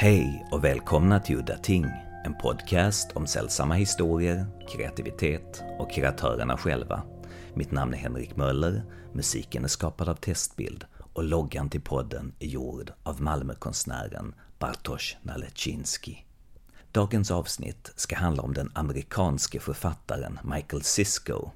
Hej och välkomna till Udda Ting, en podcast om sällsamma historier, kreativitet och kreatörerna själva. Mitt namn är Henrik Möller, musiken är skapad av Testbild och loggan till podden är gjord av Malmökonstnären Bartosz Naleczynski. Dagens avsnitt ska handla om den amerikanske författaren Michael Sisko.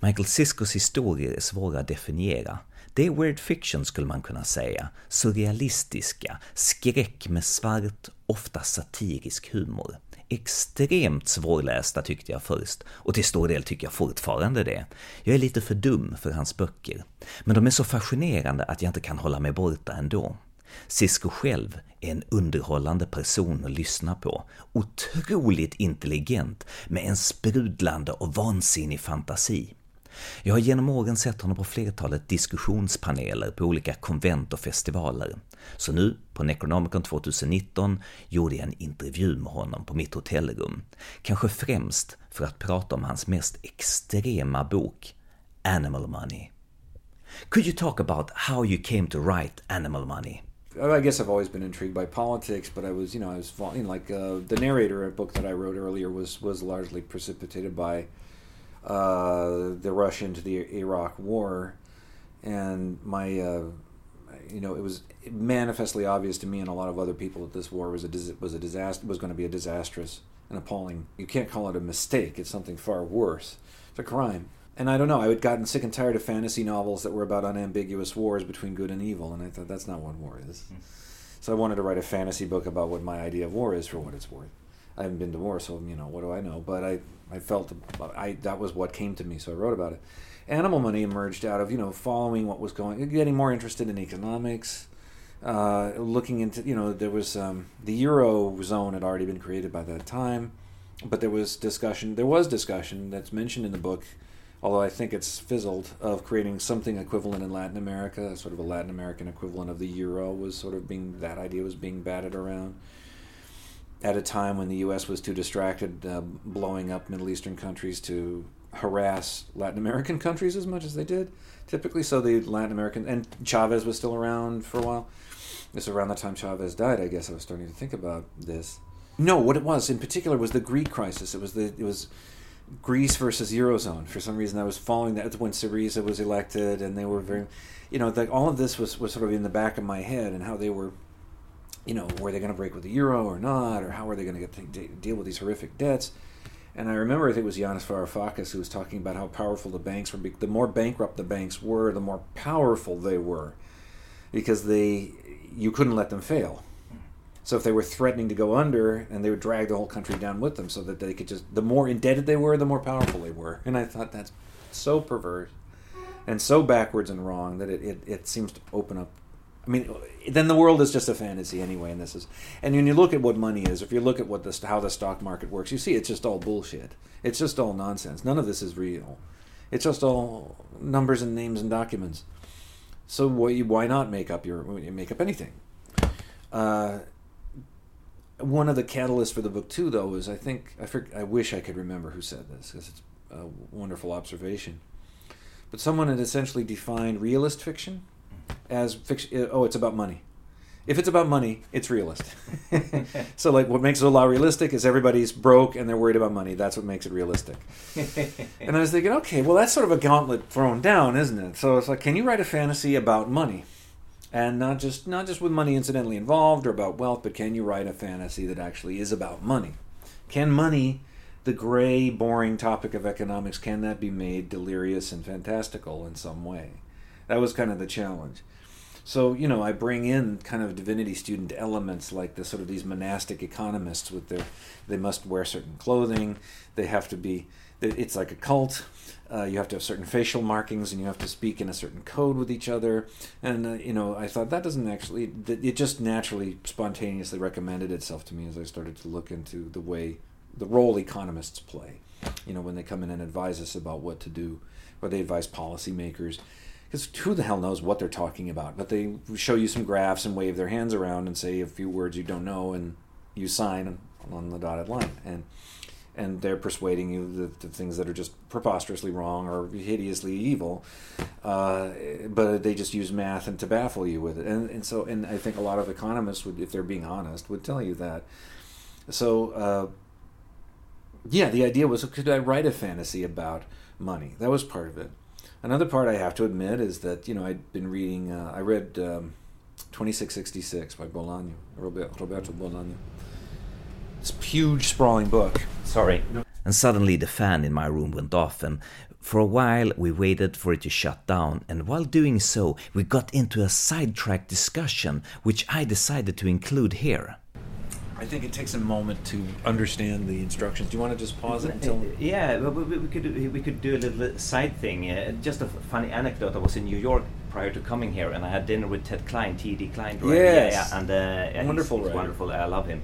Michael Siskos historier är svåra att definiera, det är weird fiction skulle man kunna säga. Surrealistiska, skräck med svart, ofta satirisk humor. Extremt svårlästa tyckte jag först, och till stor del tycker jag fortfarande det. Jag är lite för dum för hans böcker, men de är så fascinerande att jag inte kan hålla mig borta ändå. Cisco själv är en underhållande person att lyssna på. Otroligt intelligent, med en sprudlande och vansinnig fantasi. Jag har genom åren sett honom på flertalet diskussionspaneler på olika konvent och festivaler. Så nu, på Necronomicon 2019, gjorde jag en intervju med honom på mitt hotellrum. Kanske främst för att prata om hans mest extrema bok, Animal Money. Could you talk about how you came to write Animal Money? I guess I've always been intrigued by politics, but I was, you know, I was you like uh, the narrator, of a book that I wrote earlier, was was largely precipitated by uh, the rush into the Iraq War, and my, uh, you know, it was manifestly obvious to me and a lot of other people that this war was a was a disaster was going to be a disastrous and appalling. You can't call it a mistake; it's something far worse. It's a crime. And I don't know. I had gotten sick and tired of fantasy novels that were about unambiguous wars between good and evil, and I thought that's not what war is. Mm. So I wanted to write a fantasy book about what my idea of war is, for what it's worth. I haven't been to war, so you know what do I know? But I, I felt I that was what came to me, so I wrote about it. Animal Money emerged out of you know following what was going, getting more interested in economics, uh, looking into you know there was um, the euro zone had already been created by that time, but there was discussion. There was discussion that's mentioned in the book, although I think it's fizzled of creating something equivalent in Latin America, sort of a Latin American equivalent of the euro was sort of being that idea was being batted around at a time when the U.S. was too distracted uh, blowing up Middle Eastern countries to harass Latin American countries as much as they did, typically. So the Latin American and Chavez was still around for a while. This around the time Chavez died, I guess I was starting to think about this. No, what it was in particular was the Greek crisis. It was the it was Greece versus eurozone. For some reason, I was following that when Syriza was elected, and they were very, you know, like all of this was was sort of in the back of my head, and how they were you know, were they going to break with the euro or not, or how are they going to get to deal with these horrific debts? And I remember I think it was Yanis Varoufakis who was talking about how powerful the banks were. The more bankrupt the banks were, the more powerful they were, because they you couldn't let them fail. So if they were threatening to go under, and they would drag the whole country down with them, so that they could just the more indebted they were, the more powerful they were. And I thought that's so perverse and so backwards and wrong that it, it, it seems to open up I mean, then the world is just a fantasy anyway, and this is. And when you look at what money is, if you look at what the how the stock market works, you see it's just all bullshit. It's just all nonsense. None of this is real. It's just all numbers and names and documents. So why why not make up your make up anything? Uh, one of the catalysts for the book too, though, is I think I I wish I could remember who said this because it's a wonderful observation. But someone had essentially defined realist fiction as fiction. Uh, oh, it's about money. If it's about money, it's realistic. so, like, what makes it a lot realistic is everybody's broke and they're worried about money. That's what makes it realistic. and I was thinking, okay, well, that's sort of a gauntlet thrown down, isn't it? So it's like, can you write a fantasy about money, and not just not just with money incidentally involved or about wealth, but can you write a fantasy that actually is about money? Can money, the gray, boring topic of economics, can that be made delirious and fantastical in some way? That was kind of the challenge. So you know, I bring in kind of divinity student elements like the sort of these monastic economists with their they must wear certain clothing, they have to be it's like a cult. Uh, you have to have certain facial markings and you have to speak in a certain code with each other. And, uh, you know, I thought that doesn't actually, it just naturally, spontaneously recommended itself to me as I started to look into the way, the role economists play. You know, when they come in and advise us about what to do, or they advise policymakers because who the hell knows what they're talking about? But they show you some graphs and wave their hands around and say a few words you don't know, and you sign on the dotted line. And and they're persuading you that the things that are just preposterously wrong or hideously evil, uh, but they just use math and to baffle you with it. And, and so, and I think a lot of economists would, if they're being honest, would tell you that. So, uh, yeah, the idea was, could I write a fantasy about money? That was part of it. Another part I have to admit is that you know I'd been reading. Uh, I read um, 2666 by Bolaño, Roberto Bolaño. This huge, sprawling book. Sorry. And suddenly the fan in my room went off, and for a while we waited for it to shut down, and while doing so, we got into a sidetrack discussion, which I decided to include here. I think it takes a moment to understand the instructions. Do you want to just pause it until? Yeah, we, we, we could we could do a little side thing. Uh, just a funny anecdote. I was in New York prior to coming here, and I had dinner with Ted Klein, T.D. Klein. Right? Yes. Yeah, yeah, and uh, yeah, wonderful, he's, he's wonderful. I love him.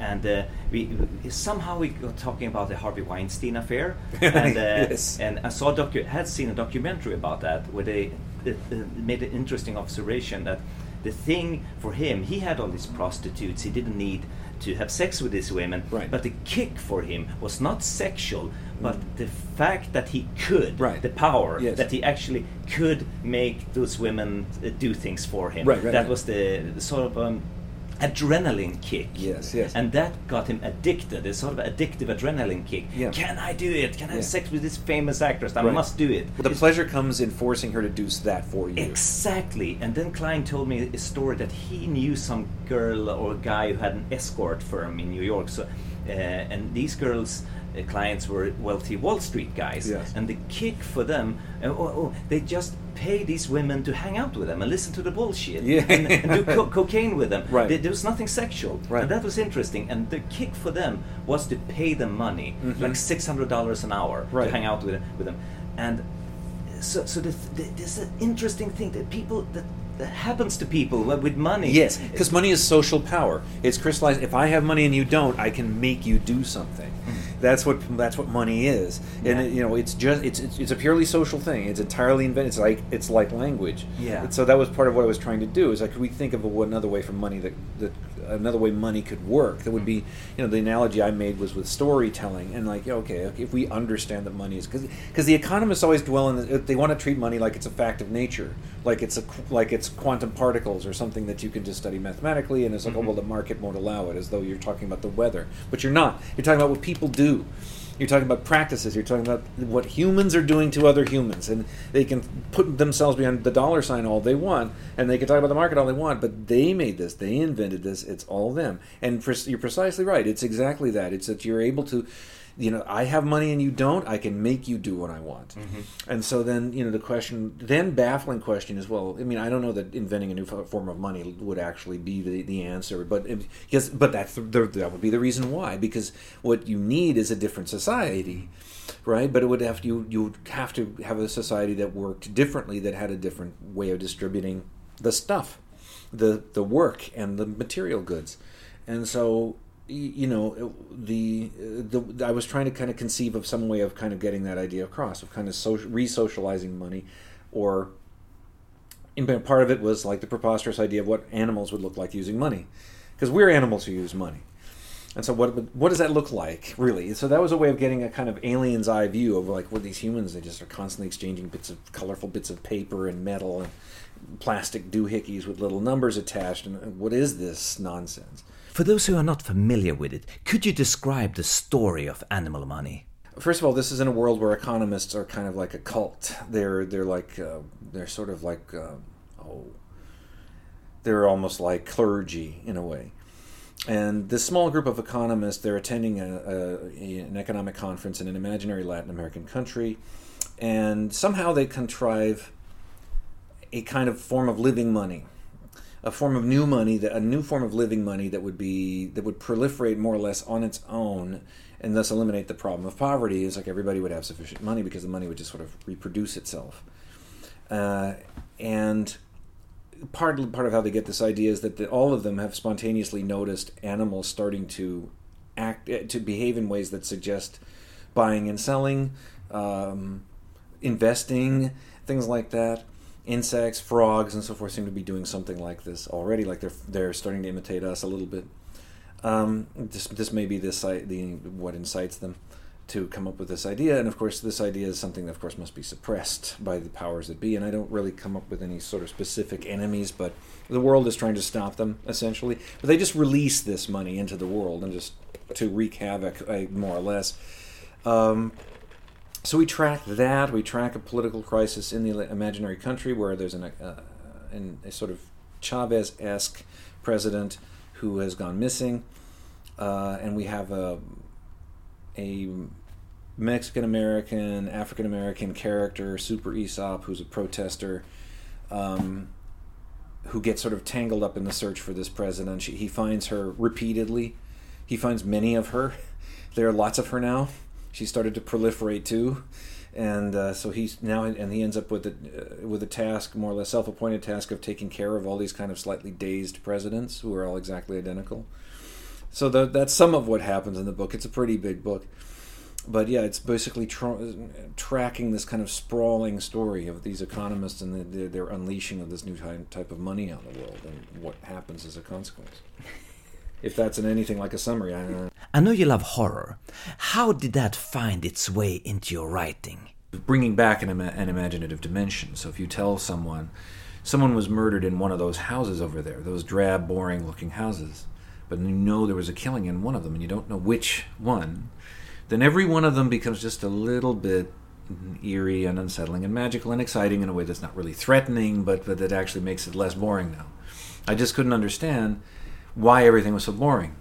And uh, we, we somehow we got talking about the Harvey Weinstein affair, and uh, yes. and I saw docu- had seen a documentary about that where they uh, made an interesting observation that the thing for him, he had all these prostitutes. He didn't need to have sex with these women. Right. But the kick for him was not sexual, but the fact that he could, Right. the power Yes. that he actually could make those women uh, do things for him. Right, that was the, the sort of um, adrenaline kick. Yes, yes. And that got him addicted. A sort of addictive adrenaline kick. Yeah. Can I do it? Can I have sex with this famous actress? I Right. must do it. The It's- pleasure comes in forcing her to do that for you. Exactly. And then Klein told me a story that he knew some girl or guy who had an escort firm in New York. So, uh, and these girls. Uh, clients were wealthy Wall Street guys, Yes. and the kick for them, uh, oh, oh, they just pay these women to hang out with them and listen to the bullshit Yeah. and, and do co- cocaine with them. Right. There, there was nothing sexual, Right. and that was interesting. And the kick for them was to pay them money, Mhm. like six hundred dollars an hour, Right. to hang out with with them. And so, so the, the, there's an interesting thing that people that, that happens to people with money. Yes, because money is social power. It's crystallized. If I have money and you don't, I can make you do something. That's what that's what money is, and it, you know it's just it's, it's it's a purely social thing. It's entirely invented. It's like it's like language. Yeah. And so that was part of what I was trying to do. Is like could we think of a, another way for money that that another way money could work? That would be mm-hmm. you know the analogy I made was with storytelling and like okay, okay if we understand that money is because because the economists always dwell in the, they want to treat money like it's a fact of nature, like it's a like it's quantum particles or something that you can just study mathematically and it's like oh Mhm. well the market won't allow it as though you're talking about the weather, but you're not. You're talking about what people do. You're talking about practices. You're talking about what humans are doing to other humans, and they can put themselves behind the dollar sign all they want, and they can talk about the market all they want. But they made this. They invented this. It's all them. And you're precisely right. It's exactly that. It's that you're able to, you know, I have money and you don't. I can make you do what I want. Mm-hmm. And so then, you know, the question, then baffling question is, well, I mean, I don't know that inventing a new form of money would actually be the, the answer, but yes, but that's the, that would be the reason why, because what you need is a different society, right? But it would have you you would have to have a society that worked differently, that had a different way of distributing the stuff, the the work and the material goods, and so you know the the I was trying to kind of conceive of some way of kind of getting that idea across of kind of social, re-socializing money, or in part of it was like the preposterous idea of what animals would look like using money, because we're animals who use money. And so, what what does that look like, really? So that was a way of getting a kind of alien's eye view of like what these humans they just are constantly exchanging bits of colorful bits of paper and metal and plastic doohickeys with little numbers attached. And what is this nonsense? For those who are not familiar with it, could you describe the story of animal money? First of all, this is in a world where economists are kind of like a cult. They're they're like uh, they're sort of like uh, oh, they're almost like clergy in a way. And this small group of economists, they're attending a, a, an economic conference in an imaginary Latin American country, and somehow they contrive a kind of form of living money, a form of new money, that a new form of living money that would be that would proliferate more or less on its own, and thus eliminate the problem of poverty. is like everybody would have sufficient money because the money would just sort of reproduce itself, uh, and part part of how they get this idea is that the, all of them have spontaneously noticed animals starting to act eh, to behave in ways that suggest buying and selling, um, investing, things like that. Insects, frogs, and so forth seem to be doing something like this already. Like they're they're starting to imitate us a little bit. Um, this this may be this the what incites them to come up with this idea, and of course, this idea is something that, of course, must be suppressed by the powers that be. And I don't really come up with any sort of specific enemies, but the world is trying to stop them essentially. But they just release this money into the world and just to wreak havoc, more or less. Um, so we track that. We track a political crisis in the imaginary country where there's an, uh, an a sort of Chavez-esque president who has gone missing, uh, and we have a a Mexican American, African American character, Super Aesop, who's a protester, um, who gets sort of tangled up in the search for this president. She, he finds her repeatedly. He finds many of her. There are lots of her now. She started to proliferate too, and uh, so he's now and he ends up with a uh, with a task, more or less self-appointed task of taking care of all these kind of slightly dazed presidents who are all exactly identical. So the, that's some of what happens in the book. It's a pretty big book but yeah, it's basically tra- tracking this kind of sprawling story of these economists and the, their unleashing of this new type of money on the world and what happens as a consequence. if that's in anything like a summary, I know. I know you love horror. How did that find its way into your writing? Bringing back an, ima- an imaginative dimension. So if you tell someone, someone was murdered in one of those houses over there, those drab, boring looking houses, but you know there was a killing in one of them and you don't know which one then every one of them becomes just a little bit eerie and unsettling and magical and exciting in a way that's not really threatening, but, but that actually makes it less boring now. I just couldn't understand why everything was so boring.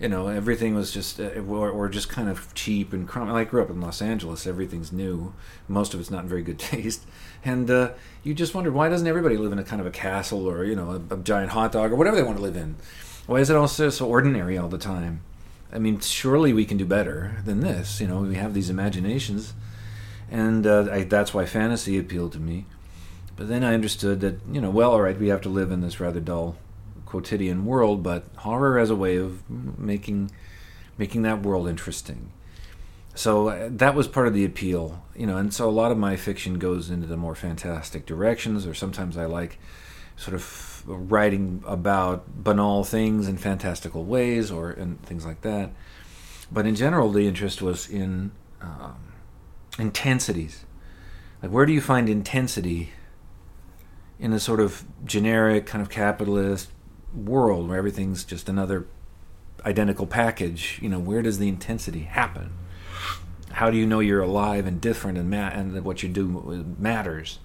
You know, everything was just, uh, or, or, just kind of cheap and crummy. I grew up in Los Angeles. Everything's new. Most of it's not in very good taste. And uh, you just wondered, why doesn't everybody live in a kind of a castle or, you know, a, a giant hot dog or whatever they want to live in? Why is it all so, so ordinary all the time? I mean, surely we can do better than this. You know, we have these imaginations, and uh, I, that's why fantasy appealed to me. But then I understood that, you know, well, all right, we have to live in this rather dull, quotidian world, but horror as a way of making making that world interesting. So uh, that was part of the appeal, you know, and so a lot of my fiction goes into the more fantastic directions, or sometimes I like sort of writing about banal things in fantastical ways or and things like that. But in general, the interest was in um, intensities. Like, where do you find intensity in a sort of generic kind of capitalist world where everything's just another identical package? You know, where does the intensity happen? How do you know you're alive and different and ma- and that what you do matters?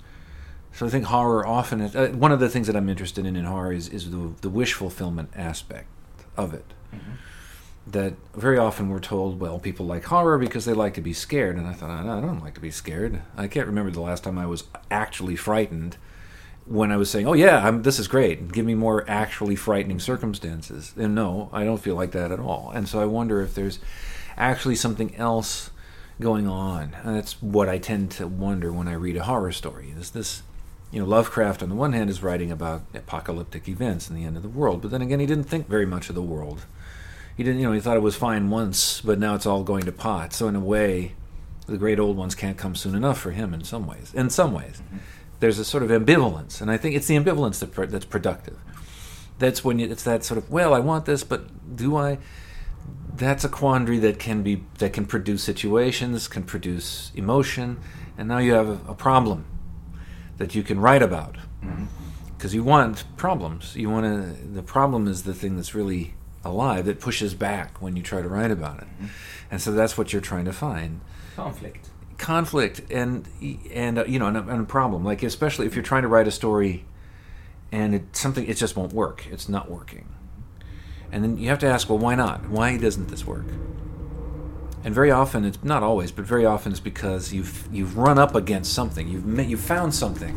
So I think horror often is uh, one of the things that I'm interested in in horror is, is the, the wish fulfillment aspect of it. Mm-hmm. That very often we're told, well, people like horror because they like to be scared. And I thought, I don't like to be scared. I can't remember the last time I was actually frightened when I was saying, oh, yeah, I'm, this is great. Give me more actually frightening circumstances. And no, I don't feel like that at all. And so I wonder if there's actually something else going on. And that's what I tend to wonder when I read a horror story. Is this you know, Lovecraft on the one hand is writing about apocalyptic events and the end of the world, but then again, he didn't think very much of the world. He didn't, you know, he thought it was fine once, but now it's all going to pot. So in a way, the great old ones can't come soon enough for him in some ways. In some ways, mm-hmm. There's a sort of ambivalence, and I think it's the ambivalence that, that's productive. That's when you, it's that sort of well, I want this, but do I? That's a quandary that can be that can produce situations, can produce emotion, and now you have a, a problem that you can write about because mm-hmm. you want problems you want to the problem is the thing that's really alive that pushes back when you try to write about it mm-hmm. and so that's what you're trying to find conflict conflict and and uh, you know and a, and a, problem like especially if you're trying to write a story and it something it just won't work it's not working and then you have to ask well why not why doesn't this work and very often it's not always, but very often it's because you've you've run up against something. You've met, you've found something,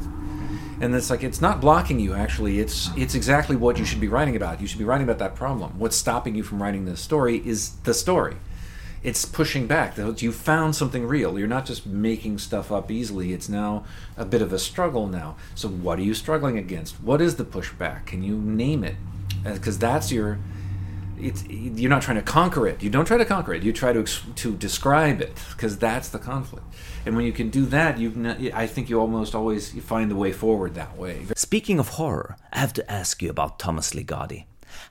and it's like it's not blocking you. Actually, it's it's exactly what you should be writing about. You should be writing about that problem. What's stopping you from writing this story is the story. It's pushing back. You found something real. You're not just making stuff up easily. It's now a bit of a struggle now. So what are you struggling against? What is the pushback? Can you name it? Uh, because that's your it's you're not trying to conquer it. You don't try to conquer it. You try to to describe it because that's the conflict. And when you can do that, you've. I think you almost always find the way forward that way. Speaking of horror, I have to ask you about Thomas Ligotti.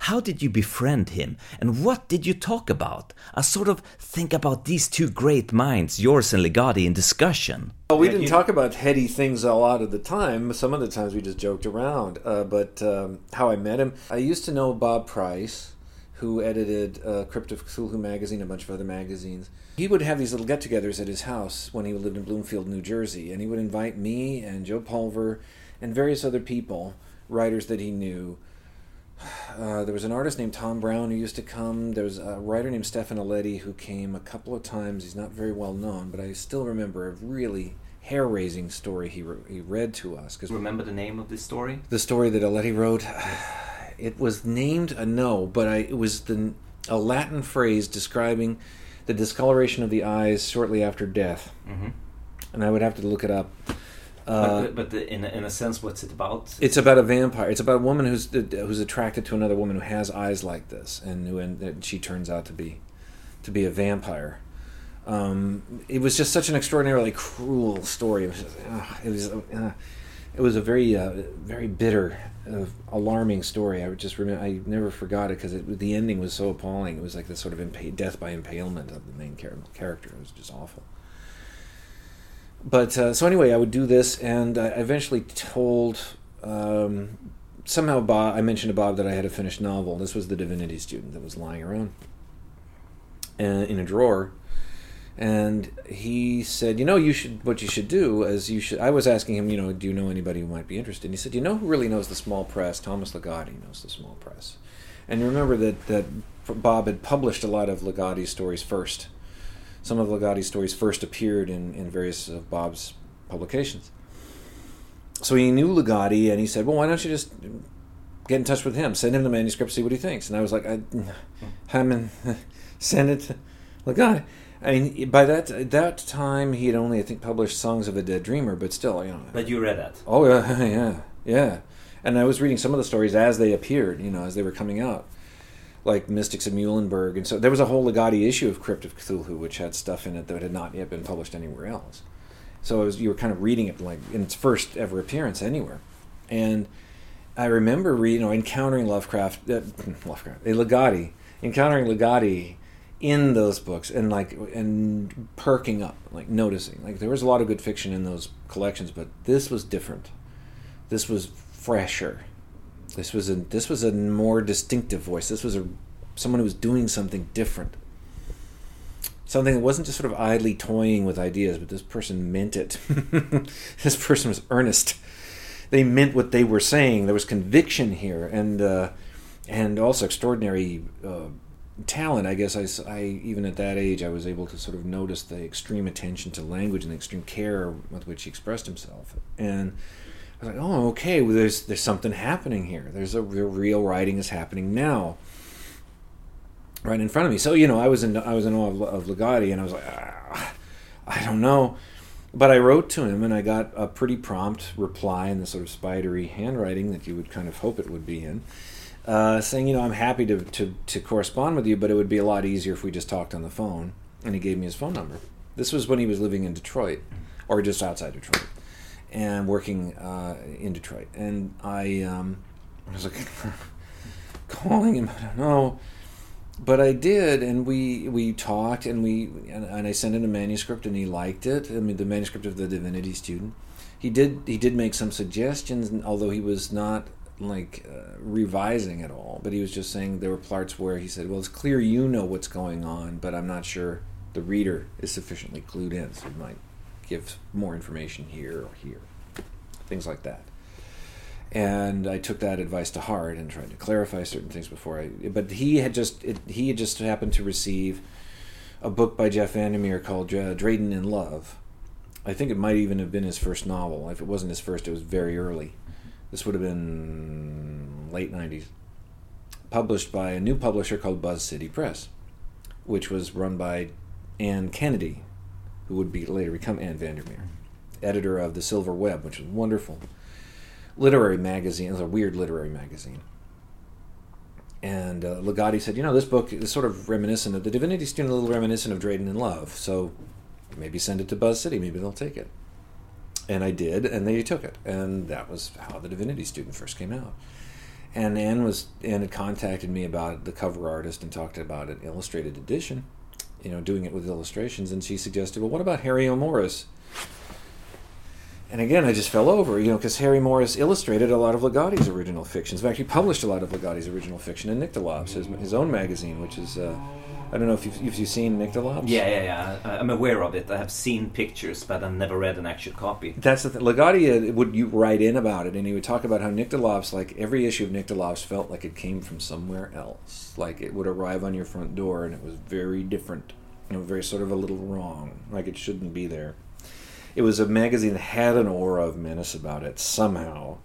How did you befriend him, and what did you talk about? I sort of think about these two great minds, yours and Ligotti, in discussion. Well, we didn't you- talk about heady things a lot of the time. Some of the times we just joked around. Uh, but um, how I met him, I used to know Bob Price, who edited uh, Crypt of Cthulhu magazine, a bunch of other magazines. He would have these little get-togethers at his house when he lived in Bloomfield, New Jersey, and he would invite me and Joe Pulver and various other people, writers that he knew. Uh, there was an artist named Tom Brown who used to come. There was a writer named Stefan Aletti who came a couple of times. He's not very well known, but I still remember a really hair-raising story he, re- he read to us. Because Remember the name of this story? the story that Aletti wrote, it was named a no, but I, it was the, a Latin phrase describing the discoloration of the eyes shortly after death. Mm-hmm. And I would have to look it up. Uh, but but the, in, a, in a sense, what's it about? It's about a vampire. It's about a woman who's who's attracted to another woman who has eyes like this, and who and she turns out to be to be a vampire. Um, it was just such an extraordinarily cruel story. It was just, uh, it was uh, it was a very uh, very bitter, uh, alarming story. I just remember. I never forgot it because the ending was so appalling. It was like the sort of impa- death by impalement of the main char- character. It was just awful but uh, so anyway, I would do this, and I eventually told um, somehow Bob. I mentioned to Bob that I had a finished novel. This was the Divinity Student that was lying around uh, in a drawer, and he said, "You know, you should. What you should do is you should." I was asking him, you know, do you know anybody who might be interested? And he said, "You know who really knows the small press? Thomas Ligotti knows the small press." And you remember that that Bob had published a lot of Ligotti's stories first some of Ligotti's stories first appeared in, in various of Bob's publications. So he knew Ligotti, and he said, "Well, why don't you just get in touch with him? Send him the manuscript, see what he thinks." And I was like, "I, I'm in, send it to Ligotti." I mean, by that that time, he had only, I think, published "Songs of a Dead Dreamer," but still, you know. But you read that. Oh yeah, yeah, yeah. And I was reading some of the stories as they appeared, you know, as they were coming out, like Mystics of Muelenburg, and so there was a whole Ligotti issue of Crypt of Cthulhu, which had stuff in it that had not yet been published anywhere else. So was, you were kind of reading it like in its first ever appearance anywhere, and I remember, re- you know, encountering Lovecraft, uh, Lovecraft, a Ligotti, encountering Ligotti in those books, and like and perking up, like noticing, like there was a lot of good fiction in those collections, but this was different. This was fresher. This was a this was a more distinctive voice. This was a someone who was doing something different. Something that wasn't just sort of idly toying with ideas, but this person meant it. this person was earnest. They meant what they were saying. There was conviction here, and uh, and also extraordinary uh, talent. I guess I, I- even at that age I was able to sort of notice the extreme attention to language and the extreme care with which he expressed himself. And I was like, oh, okay, well, there's there's something happening here. There's a real, real writing is happening now, right in front of me. So you know, I was in I was in awe of, of and I was like, ah, I don't know. But I wrote to him, and I got a pretty prompt reply in the sort of spidery handwriting that you would kind of hope it would be in, uh, saying, you know, I'm happy to, to, to correspond with you, but it would be a lot easier if we just talked on the phone. And he gave me his phone number. This was when he was living in Detroit, or just outside Detroit, and working uh, in Detroit. And I, um, I was like, calling him, I don't know. But I did, and we we talked, and we and, and I sent in a manuscript, and he liked it. I mean, the manuscript of the Divinity Student. He did he did make some suggestions, although he was not like uh, revising at all, but he was just saying there were parts where he said, "Well, it's clear you know what's going on, but I'm not sure the reader is sufficiently clued in, so you might give more information here or here, things like that." and I took that advice to heart and tried to clarify certain things before I. But he had just it, he had just happened to receive a book by Jeff Vandermeer called Dradin in Love. I think it might even have been his first novel. If it wasn't his first, it was very early. This would have been late '90s. Published by a new publisher called Buzzcity Press, which was run by Anne Kennedy, who would be later become Anne Vandermeer, editor of the Silver Web, which was wonderful literary magazine. A weird literary magazine. And uh, Ligotti said, you know, this book is sort of reminiscent of the Divinity Student, a little reminiscent of Dradin in Love. So maybe send it to Buzzcity. Maybe they'll take it. And I did, and they took it. And that was how the Divinity Student first came out. and Anne was Anne had contacted me about the cover artist and talked about an illustrated edition, you know, doing it with illustrations, and she suggested, well, what about Harry O. Morris? And again, I just fell over, you know, because Harry Morris illustrated a lot of Ligotti's original fictions. In fact, he published a lot of Ligotti's original fiction in Nyctalops, his, his own magazine, which is, uh, I don't know if you've, if you've seen Nyctalops. Yeah, yeah, yeah. I'm aware of it. I have seen pictures, but I've never read an actual copy. That's the thing. Uh, would you write in about it, and he would talk about how Nyctalops, like every issue of Nyctalops, felt like it came from somewhere else. Like it would arrive on your front door, and it was very different, you know, very sort of a little wrong, like it shouldn't be there. It was a magazine that had an aura of menace about it somehow,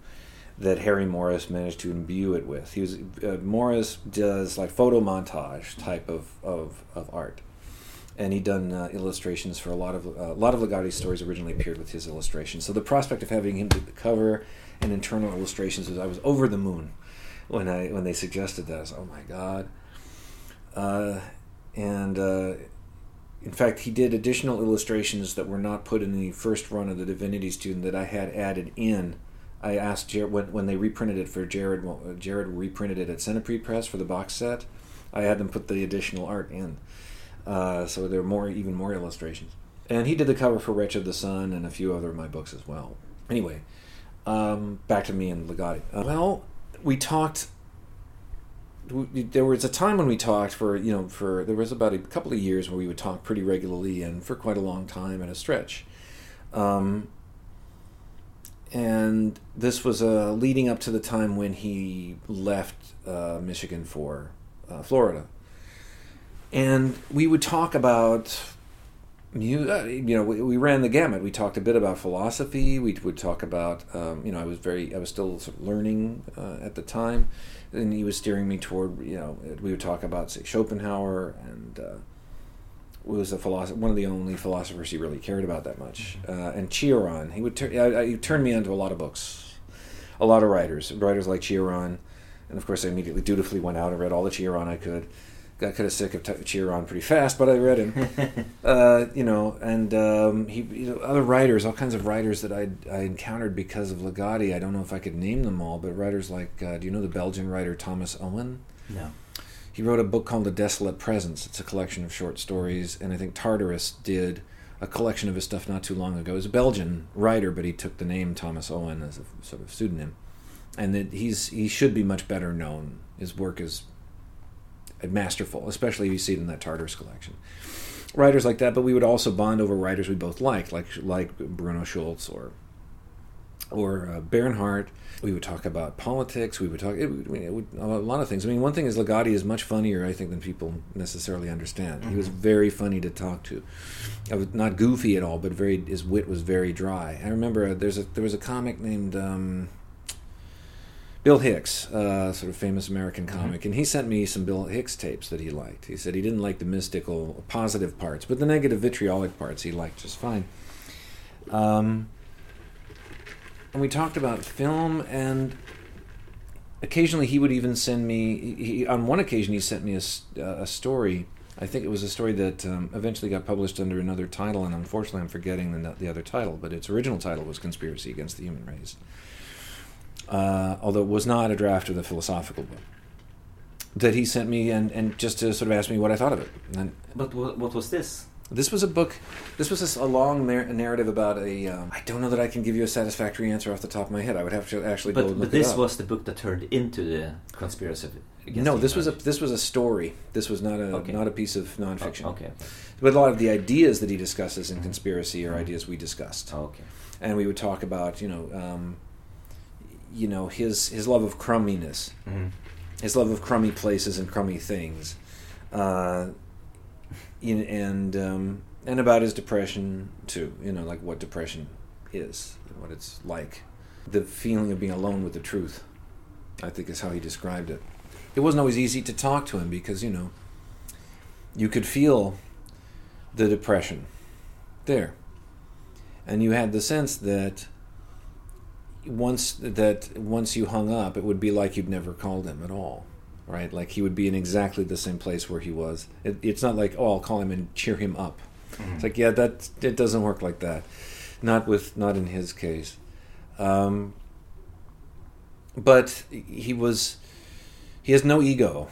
that Harry Morris managed to imbue it with. He was uh, Morris does like photo montage type of of, of art and he'd done uh, illustrations for a lot of uh, a lot of Ligotti's stories originally appeared with his illustrations. So the prospect of having him do the cover and internal illustrations was I was over the moon when I when they suggested that. I was oh my god. Uh, and uh, in fact, he did additional illustrations that were not put in the first run of the Divinity Student that I had added in. I asked Jared when, when they reprinted it for Jared. Jared reprinted it at Centipede Press for the box set. I had them put the additional art in. Uh, so there are more, even more illustrations. And he did the cover for Wretch of the Sun and a few other of my books as well. Anyway, um, back to me and Ligotti. Uh, well, we talked. There was a time when we talked for you know for there was about a couple of years where we would talk pretty regularly and for quite a long time at a stretch. Um, and this was uh, leading up to the time when he left uh, Michigan for uh, Florida. And we would talk about uh, you know we, we ran the gamut. We talked a bit about philosophy. We would talk about um, you know i was very i was still sort of learning uh, at the time. And he was steering me toward you know we would talk about say schopenhauer and uh, was a philosopher, one of the only philosophers he really cared about that much. Uh, and Cioran, he would tur- I, I, he turned me onto a lot of books, a lot of writers, writers like Cioran, and of course I immediately dutifully went out and read all the Cioran I could. Got kind of sick of t- Cioran pretty fast, but I read him. uh, you know, and um, he, you know, other writers, all kinds of writers that I I encountered because of Ligotti. I don't know if I could name them all, but writers like, uh, do you know the Belgian writer Thomas Owen? No. He wrote a book called The Desolate Presence. It's a collection of short stories, and I think Tartarus did a collection of his stuff not too long ago. He's a Belgian writer, but he took the name Thomas Owen as a sort of pseudonym, and that he's he should be much better known. His work is masterful, especially if you see it in that Tartarus collection. Writers like that, but we would also bond over writers we both liked, like like Bruno Schulz or or uh, Bernhard. We would talk about politics. We would talk it, would- it would, a lot of things. I mean, one thing is Ligotti is much funnier, I think, than people necessarily understand. He was very funny to talk to. I was not goofy at all, but very his wit was very dry. I remember uh, there's a there was a comic named. Um, Bill Hicks, uh, sort of famous American comic, and he sent me some Bill Hicks tapes that he liked. He said he didn't like the mystical, positive parts, but the negative, vitriolic parts he liked just fine. Um, and we talked about film, and occasionally he would even send me. He, on one occasion, he sent me a, uh, a story. I think it was a story that um, eventually got published under another title, and unfortunately, I'm forgetting the, the other title. But its original title was "Conspiracy Against the Human Race." uh, although it was not a draft of the philosophical book, that he sent me and, and just to sort of ask me what I thought of it. And But what was this? This was a book, this was a, long nar- narrative about a. Um, I don't know that I can give you a satisfactory answer off the top of my head. I would have to actually go But, but look this was the book that turned into the conspiracy. Against no, the this was a this was a story. This was not a Okay. not a piece of nonfiction. Oh, okay. But a lot of the ideas that he discusses in conspiracy are ideas we discussed. Oh, okay. and we would talk about you know um, you know his his love of crumminess Mhm. his love of crummy places and crummy things uh, and um, and about his depression too you know like what depression is and what it's like. The feeling of being alone with the truth I think is how he described it. It wasn't always easy to talk to him because you know you could feel the depression there. And you had the sense that once that once you hung up it would be like you'd never called him at all right? Like he would be in exactly the same place where he was. It, it's not like oh i'll call him and cheer him up. It's like yeah that it doesn't work like that. Not with not in his case. Um, but he was he has no ego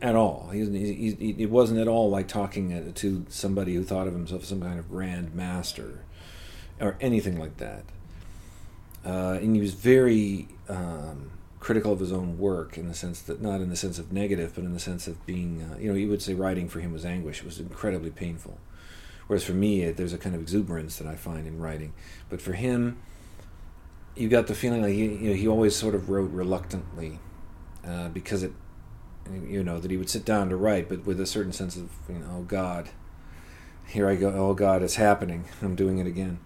at all. He, he, he, he wasn't at all like talking to somebody who thought of himself as some kind of grand master or anything like that. Uh, and he was very um, critical of his own work in the sense that not in the sense of negative, but in the sense of being, uh, you know, he would say writing for him was anguish. It was incredibly painful. Whereas for me, there's a kind of exuberance that I find in writing. But for him, you got the feeling like he, you know, he always sort of wrote reluctantly uh, because it, you know, that he would sit down to write, but with a certain sense of, you know, oh God, here I go, oh God, it's happening, I'm doing it again.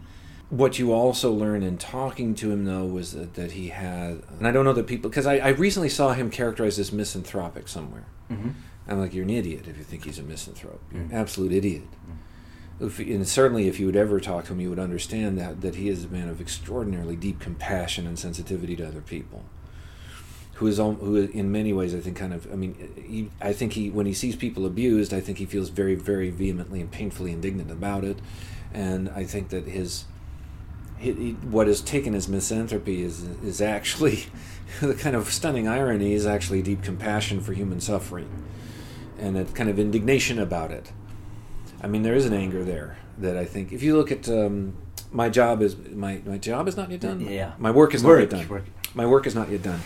What you also learn in talking to him, though, was that, that he had, and I don't know that people, because I, I, recently saw him characterized as misanthropic somewhere. Mm-hmm. I'm like, you're an idiot if you think he's a misanthrope. You're mm-hmm. an absolute idiot. Mm-hmm. If, and certainly, if you would ever talk to him, you would understand that that he is a man of extraordinarily deep compassion and sensitivity to other people who is who in many ways I think kind of I mean he, I think he when he sees people abused I think he feels very very vehemently and painfully indignant about it and I think that his, he, he, what is taken as misanthropy is is actually the kind of stunning irony is actually deep compassion for human suffering and a kind of indignation about it. I mean there is an anger there that I think if you look at um, my job is my my job is not yet done? Yeah. My work is work, not yet done. work. my work is not yet done.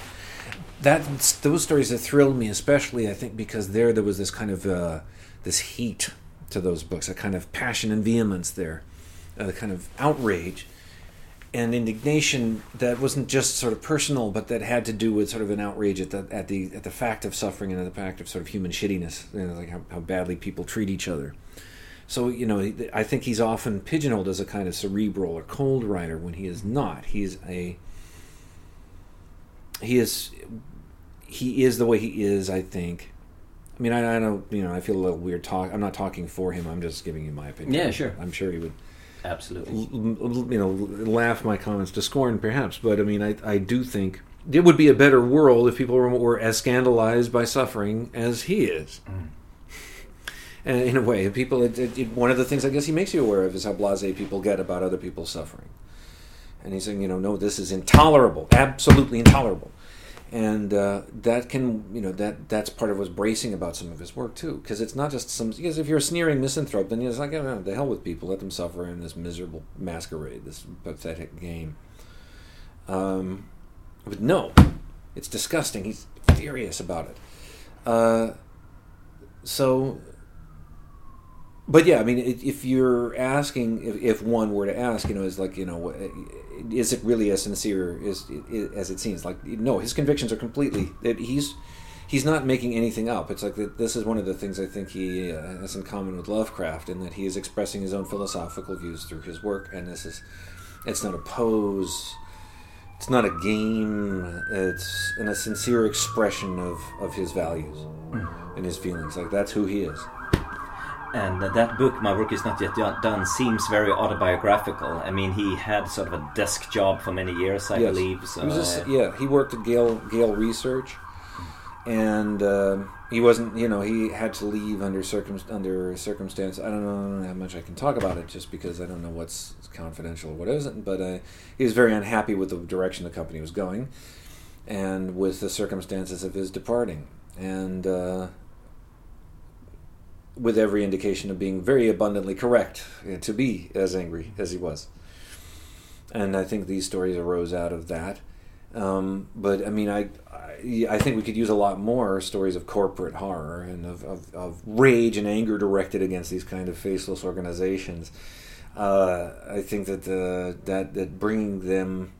That those stories that thrilled me especially i think because there there was this kind of uh, this heat to those books a kind of passion and vehemence there a kind of outrage and indignation that wasn't just sort of personal but that had to do with sort of an outrage at the at the at the fact of suffering and at the fact of sort of human shittiness you know, like how, how badly people treat each other so you know i think he's often pigeonholed as a kind of cerebral or cold writer when he is not he's a he is he is the way he is. I think. I mean, I, I don't. You know, I feel a little weird talk. I'm not talking for him. I'm just giving you my opinion. Yeah, sure. I'm sure he would. Absolutely. You know, laugh my comments to scorn, perhaps. But I mean, I I do think it would be a better world if people were, were as scandalized by suffering as he is. Mm. And in a way, people. It, it, it, one of the things I guess he makes you aware of is how blasé people get about other people's suffering. And he's saying, you know, no, this is intolerable, absolutely intolerable and uh, that can you know that that's part of what's bracing about some of his work too because it's not just some because if you're a sneering misanthrope then it's like oh, the hell with people. Let them suffer in this miserable masquerade this pathetic game. Um, but no it's disgusting. He's furious about it. Uh, so but yeah, I mean, if you're asking, if, if one were to ask, you know, is like, you know, is it really as sincere as as it seems? Like, no, his convictions are completely that he's he's not making anything up. It's like this is one of the things I think he uh, has in common with Lovecraft, in that he is expressing his own philosophical views through his work, and this is it's not a pose. It's not a game. It's in a sincere expression of, of his values mm. and his feelings. Like that's who he is and that book, My Work Is Not Yet Done, seems very autobiographical. I mean, he had sort of a desk job for many years, I yes. believe. So, he just, yeah, he worked at Gale, Gale Research, and uh, he wasn't, you know, he had to leave under circum under circumstance. I don't know how much I can talk about it, just because I don't know what's confidential or what isn't. But uh, he was very unhappy with the direction the company was going, and with the circumstances of his departing, and. Uh, with every indication of being very abundantly correct uh, to be as angry as he was. And I think these stories arose out of that. Um, but I mean, I, I, think we could use a lot more stories of corporate horror and of, of, of rage and anger directed against these kind of faceless organizations. Uh, I think that the that that bringing them,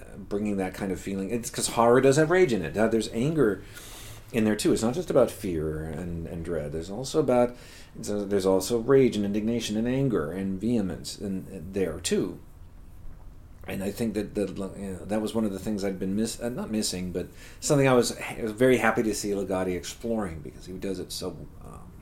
uh, bringing that kind of feeling, it's because horror does have rage in it. there's anger in there too. It's not just about fear and, and dread. There's also about there's also rage and indignation and anger and vehemence in, in there too. And I think that that you know, that was one of the things I'd been miss uh, not missing, but something I was I was very happy to see Ligotti exploring because he does it so. Um,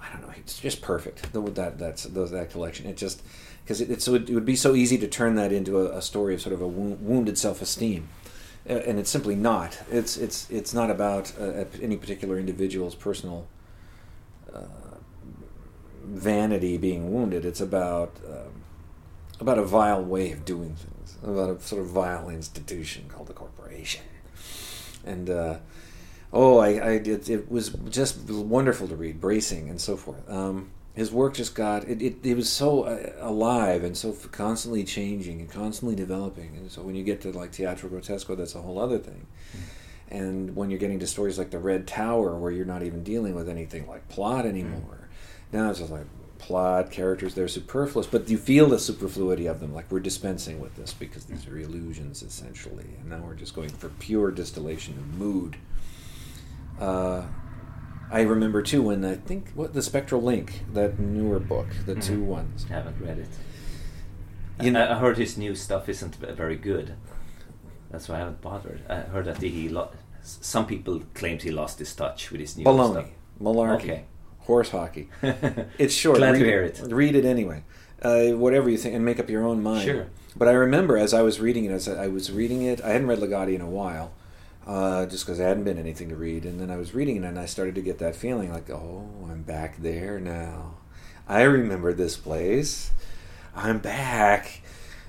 I don't know. It's just perfect. The, that that's that collection. It just because it, it's it would be so easy to turn that into a, a story of sort of a wounded self esteem and it's simply not. It's it's it's not about uh, any particular individual's personal uh, vanity being wounded. It's about um, about a vile way of doing things, about a sort of vile institution called the corporation. And uh, oh, I, I it, it was just wonderful to read, bracing and so forth. Um, his work just got it, it, it was so uh, alive and so constantly changing and constantly developing. And so when you get to like teatro grottesco that's a whole other thing. Mm-hmm. and when you're getting to stories like the red tower where you're not even dealing with anything like plot anymore mm-hmm. now it's just like plot characters they're superfluous. But you feel the superfluity of them like we're dispensing with this because these are illusions essentially. And now we're just going for pure distillation of mood. Uh, I remember too when I think what the Spectral Link, that newer book, the mm-hmm. two ones. I haven't read it. You know, I heard his new stuff isn't very good. That's why I haven't bothered. I heard that he lo- some people claims he lost his touch with his new Baloney. stuff. Malarkey. Okay. Horse hockey. it's short. Glad read to hear it. Read it anyway. Uh, whatever you think, and make up your own mind. Sure. But I remember as I was reading it, as I was reading it, I hadn't read Ligotti in a while, uh, just because I hadn't been anything to read. And then I was reading it, and I started to get that feeling like, oh, I'm back there now. I remember this place. I'm back.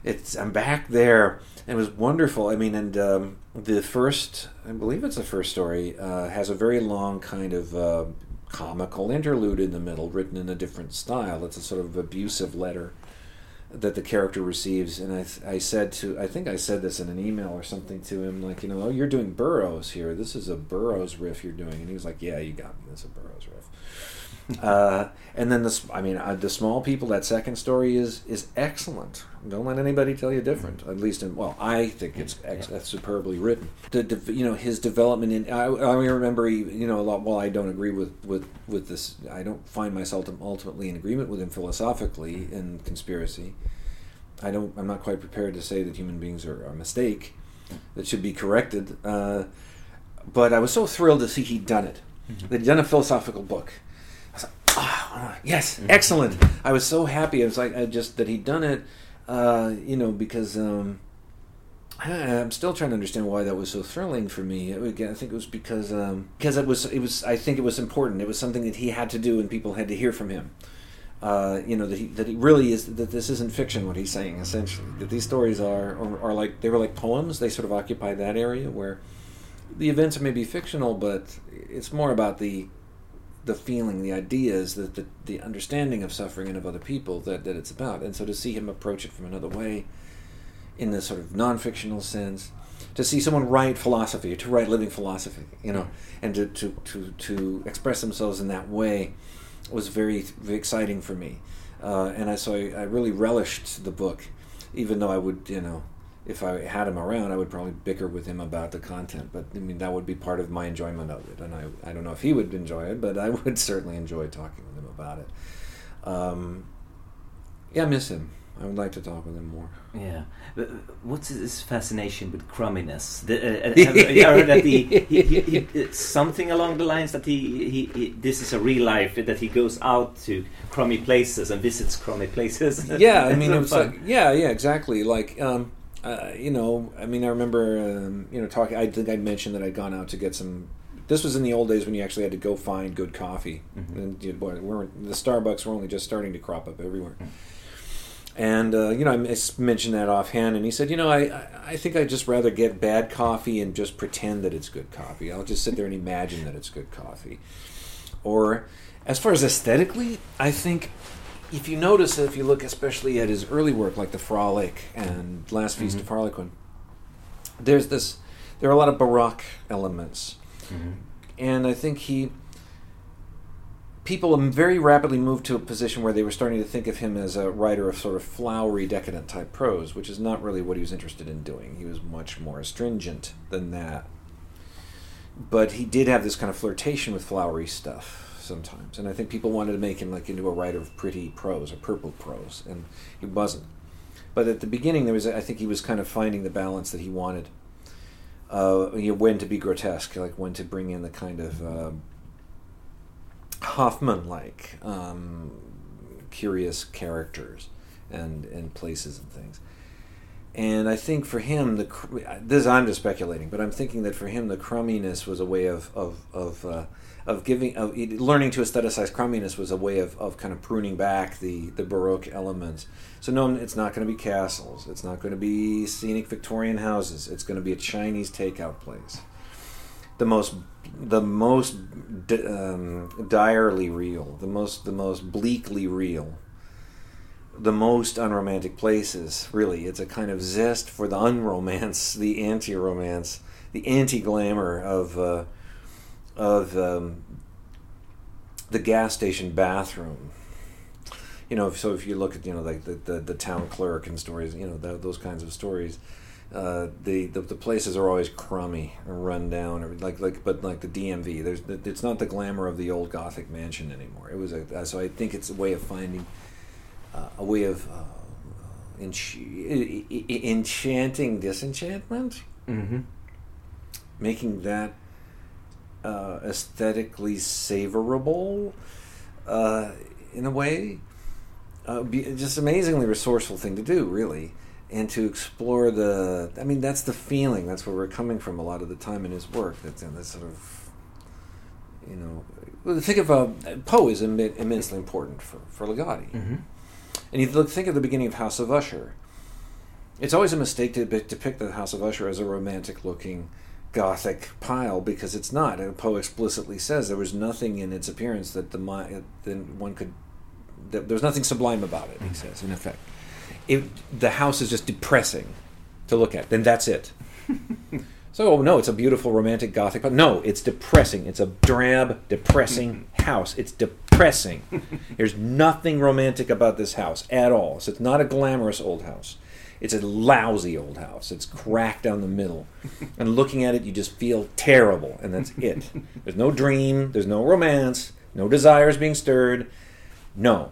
It's I'm back there. It was wonderful. I mean, and um, the first, I believe it's the first story, uh, has a very long kind of uh, comical interlude in the middle, written in a different style. It's a sort of abusive letter that the character receives and I, I said to i think i said this in an email or something to him like you know oh you're doing burroughs here. This is a burroughs riff you're doing. And he was like yeah you got me. It's a burroughs riff uh, and then this i mean uh, the small people that second story is is excellent. Don't let anybody tell you different at least in well i think it's ex- yeah. superbly written. The, the, you know his development in i, I remember you know a lot while i don't agree with with with this i don't find myself ultimately in agreement with him philosophically in conspiracy. I don't i'm not quite prepared to say that human beings are, a mistake that should be corrected uh, but i was so thrilled to see he'd done it. Mm-hmm. that he'd done a philosophical book oh, yes, mm-hmm. excellent. I was so happy. I was like, I just that he'd done it, uh, you know, because um, I, am still trying to understand why that was so thrilling for me. I think it was because um, because it was it was I think it was important. It was something that he had to do, and people had to hear from him. Uh, you know that he that he really is that this isn't fiction. What he's saying essentially that these stories are are, are like they were like poems. They sort of occupy that area where the events may be fictional, but it's more about the the feeling, the ideas, the, the, the understanding of suffering and of other people that, that it's about. And so to see him approach it from another way, in this sort of non fictional sense, to see someone write philosophy, to write living philosophy, you know, and to, to, to, to express themselves in that way was very, very exciting for me. Uh, and I, so I, I really relished the book, even though I would, you know, if I had him around, I would probably bicker with him about the content. But I mean, that would be part of my enjoyment of it, and I I don't know if he would enjoy it, but I would certainly enjoy talking with him about it. Um, yeah, I miss him. I would like to talk with him more. Yeah, what's his fascination with crumminess? The, uh, uh have, that he, he, he, he, something along the lines that he, he, this is a real life that he goes out to crummy places and visits crummy places. Yeah, I mean, it was like yeah, yeah, exactly. Like um, uh, you know, I mean, I remember, um, you know, talking. I think I mentioned that I'd gone out to get some. This was in the old days when you actually had to go find good coffee, mm-hmm. and you, boy, weren't the Starbucks were only just starting to crop up everywhere. Mm-hmm. And uh, you know, I mentioned that offhand, and he said, "You know, I I think I'd just rather get bad coffee and just pretend that it's good coffee. I'll just sit there and imagine that it's good coffee." Or, as far as aesthetically, I think if you notice, if you look especially at his early work, like the Frolic and Last Feast mm-hmm. of Harlequin, there's this. There are a lot of baroque elements, mm-hmm. and I think he. People very rapidly moved to a position where they were starting to think of him as a writer of sort of flowery, decadent type prose, which is not really what he was interested in doing. He was much more astringent than that. But he did have this kind of flirtation with flowery stuff sometimes, and I think people wanted to make him like into a writer of pretty prose or purple prose, and he wasn't. But at the beginning, there was I think he was kind of finding the balance that he wanted. Uh, you know, when to be grotesque, like when to bring in the kind of uh, Hoffmann-like um, curious characters and and places and things. and I think for him the this I'm just speculating, but I'm thinking that for him the crumminess was a way of of of uh, of giving of learning to aestheticize crumminess was a way of, of kind of pruning back the the baroque elements. So no, it's not going to be castles. It's not going to be scenic Victorian houses. It's going to be a Chinese takeout place. The most the most um, direly real, the most the most bleakly real the most unromantic places, really. It's a kind of zest for the unromance, the anti romance, the anti glamour of, uh, of um, the gas station bathroom. You know, so if you look at, you know, like the, the, the town clerk and stories, you know, those kinds of stories, uh, the, the the places are always crummy or run down or like like but like the DMV there's it's not the glamour of the old Gothic mansion anymore. It was a so I think it's a way of finding uh, a way of uh, ench- enchanting disenchantment, mm-hmm. making that uh, aesthetically savorable uh, in a way. Uh, be, just amazingly resourceful thing to do, really, and to explore the. I mean, that's the feeling. That's where we're coming from a lot of the time in his work. That's in this sort of, you know, think of uh, Poe is Im- immensely important for for Ligotti. Mm-hmm. And you look, think of the beginning of House of Usher. It's always a mistake to depict the House of Usher as a romantic-looking gothic pile because it's not. And Poe explicitly says there was nothing in its appearance that the then one could. That, there's nothing sublime about it. He mm-hmm. says, in effect, if the house is just depressing to look at, then that's it. So oh, no, it's a beautiful romantic gothic. But no, it's depressing. It's a drab, depressing house. It's depressing. There's nothing romantic about this house at all. So it's not a glamorous old house. It's a lousy old house. It's cracked down the middle. And looking at it, you just feel terrible, and that's it. There's no dream, there's no romance, no desires being stirred. No.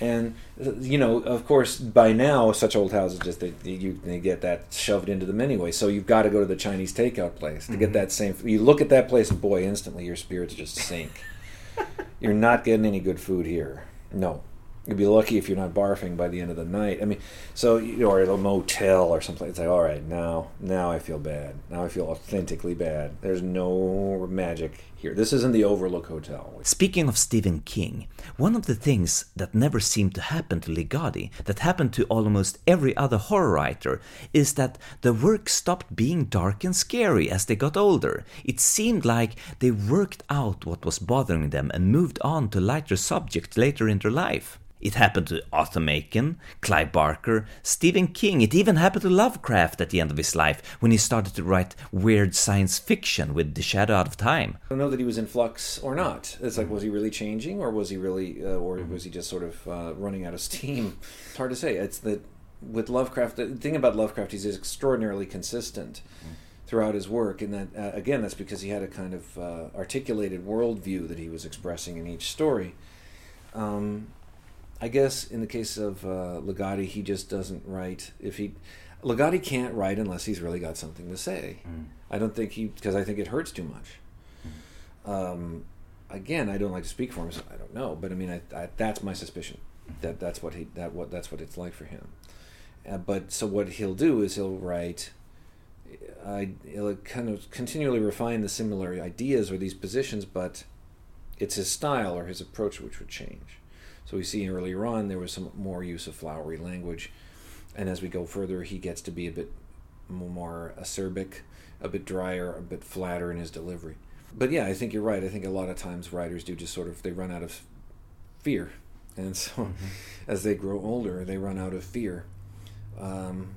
And you know, of course, by now, such old houses just they, you they get that shoved into them anyway. So you've got to go to the Chinese takeout place to mm-hmm. get that same. You look at that place, and boy, instantly your spirits just sink. You're not getting any good food here. No, You'd be lucky if you're not barfing by the end of the night. I mean, so you or at a motel or something. It's like, all right, now, now I feel bad. Now I feel authentically bad. There's no magic here. This isn't the Overlook Hotel. Speaking of Stephen King, one of the things that never seemed to happen to Ligotti, that happened to almost every other horror writer, is that the work stopped being dark and scary as they got older. It seemed like they worked out what was bothering them and moved on to lighter subjects later in their life. It happened to Arthur Machen, Clive Barker, Stephen King. It even happened to Lovecraft at the end of his life when he started to write weird science fiction with The Shadow Out of Time. I know that he was in flux or not. It's like, was he really changing, or was he really, uh, or was he just sort of uh, running out of steam? It's hard to say. It's that with Lovecraft, the thing about Lovecraft, he's extraordinarily consistent throughout his work, and that uh, again, that's because he had a kind of uh, articulated worldview that he was expressing in each story. Um, I guess in the case of uh, Ligotti, he just doesn't write. If he Ligotti can't write unless he's really got something to say. Mm. I don't think he because I think it hurts too much. Um, again, I don't like to speak for him, so I don't know. But I mean, I, I, that's my suspicion that that's what he that what that's what it's like for him. Uh, but so what he'll do is he'll write. I he'll kind of continually refine the similar ideas or these positions, but it's his style or his approach which would change. So we see earlier on there was some more use of flowery language, and as we go further, he gets to be a bit more acerbic, a bit drier, a bit flatter in his delivery. But yeah, I think you're right. I think a lot of times writers do just sort of they run out of fear, and so mm-hmm. as they grow older, they run out of fear. Um,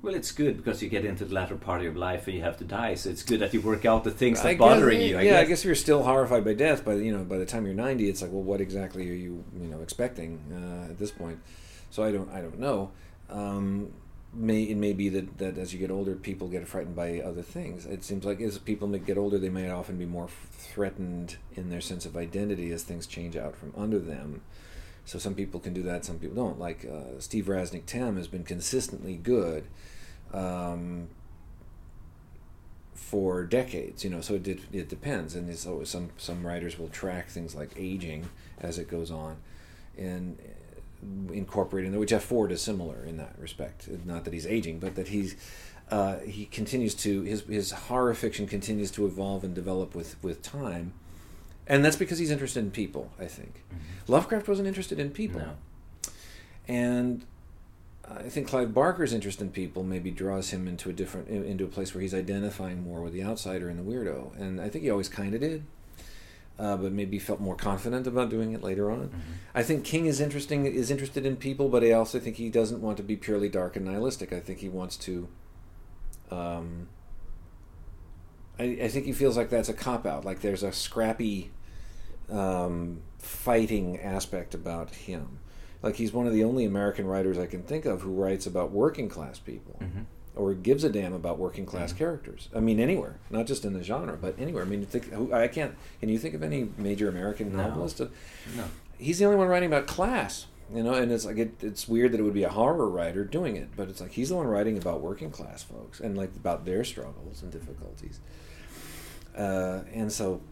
well, it's good because you get into the latter part of your life and you have to die. So it's good that you work out the things that are bothering you. I yeah, guess. I guess if you're still horrified by death, by you know, by the time you're 90, it's like, well, what exactly are you, you know, expecting uh, at this point? So I don't, I don't know. Um, may it may be that, that as you get older, people get frightened by other things. It seems like as people get older, they may often be more threatened in their sense of identity as things change out from under them. So some people can do that, some people don't. Like uh, Steve Rasnic Tem has been consistently good um, for decades. You know, so it did, it depends, and it's always some some writers will track things like aging as it goes on, and incorporating which Jeff Ford is similar in that respect. Not that he's aging, but that he's uh, he continues to his his horror fiction continues to evolve and develop with with time, and that's because he's interested in people. I think mm-hmm. Lovecraft wasn't interested in people, no. and I think Clive Barker's interest in people maybe draws him into a different into a place where he's identifying more with the outsider and the weirdo, and I think he always kind of did uh, but maybe felt more confident about doing it later on. Mm-hmm. I think King is interesting is interested in people, but I also think he doesn't want to be purely dark and nihilistic. I think he wants to. Um, I, I think he feels like that's a cop out. Like there's a scrappy, um, fighting aspect about him. Like he's one of the only American writers I can think of who writes about working class people. Mm-hmm or gives a damn about working class mm-hmm. characters. I mean, anywhere, not just in the genre, but anywhere. I mean, think I can't. Can you think of any major American no. novelist? No. He's the only one writing about class. You know, and it's like it, it's weird that it would be a horror writer doing it, but it's like he's the one writing about working class folks and like about their struggles and difficulties. Uh, and so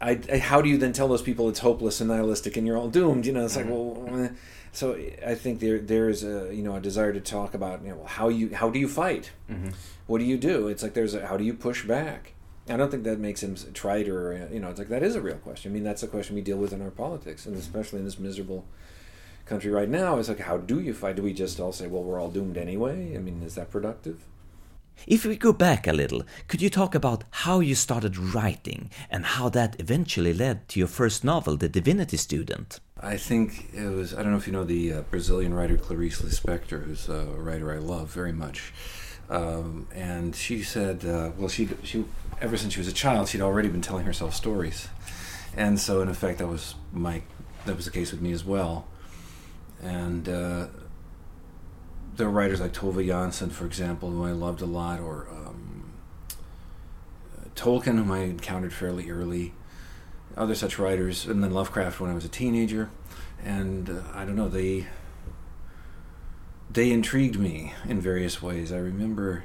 I, I, how do you then tell those people it's hopeless and nihilistic and you're all doomed? You know, it's like, mm-hmm. well, so I think there there is a you know a desire to talk about you know how you how do you fight? Mm-hmm. What do you do? It's like there's a, how do you push back? I don't think that makes him trite or you know it's like that is a real question. I mean that's a question we deal with in our politics and especially in this miserable country right now. It's like how do you fight? Do we just all say well we're all doomed anyway? I mean is that productive? If we go back a little, could you talk about how you started writing and how that eventually led to your first novel, The Divinity Student? I think it was, I don't know if you know the uh, Brazilian writer Clarice Lispector, who's a writer I love very much. Um, and she said, uh, well, she, she, ever since she was a child, she'd already been telling herself stories. And so, in effect, that was my, that was the case with me as well. And uh, there are writers like Tove Jansson, for example, who I loved a lot, or um, Tolkien, whom I encountered fairly early, other such writers, and then Lovecraft when I was a teenager, and uh, I don't know they they intrigued me in various ways. I remember.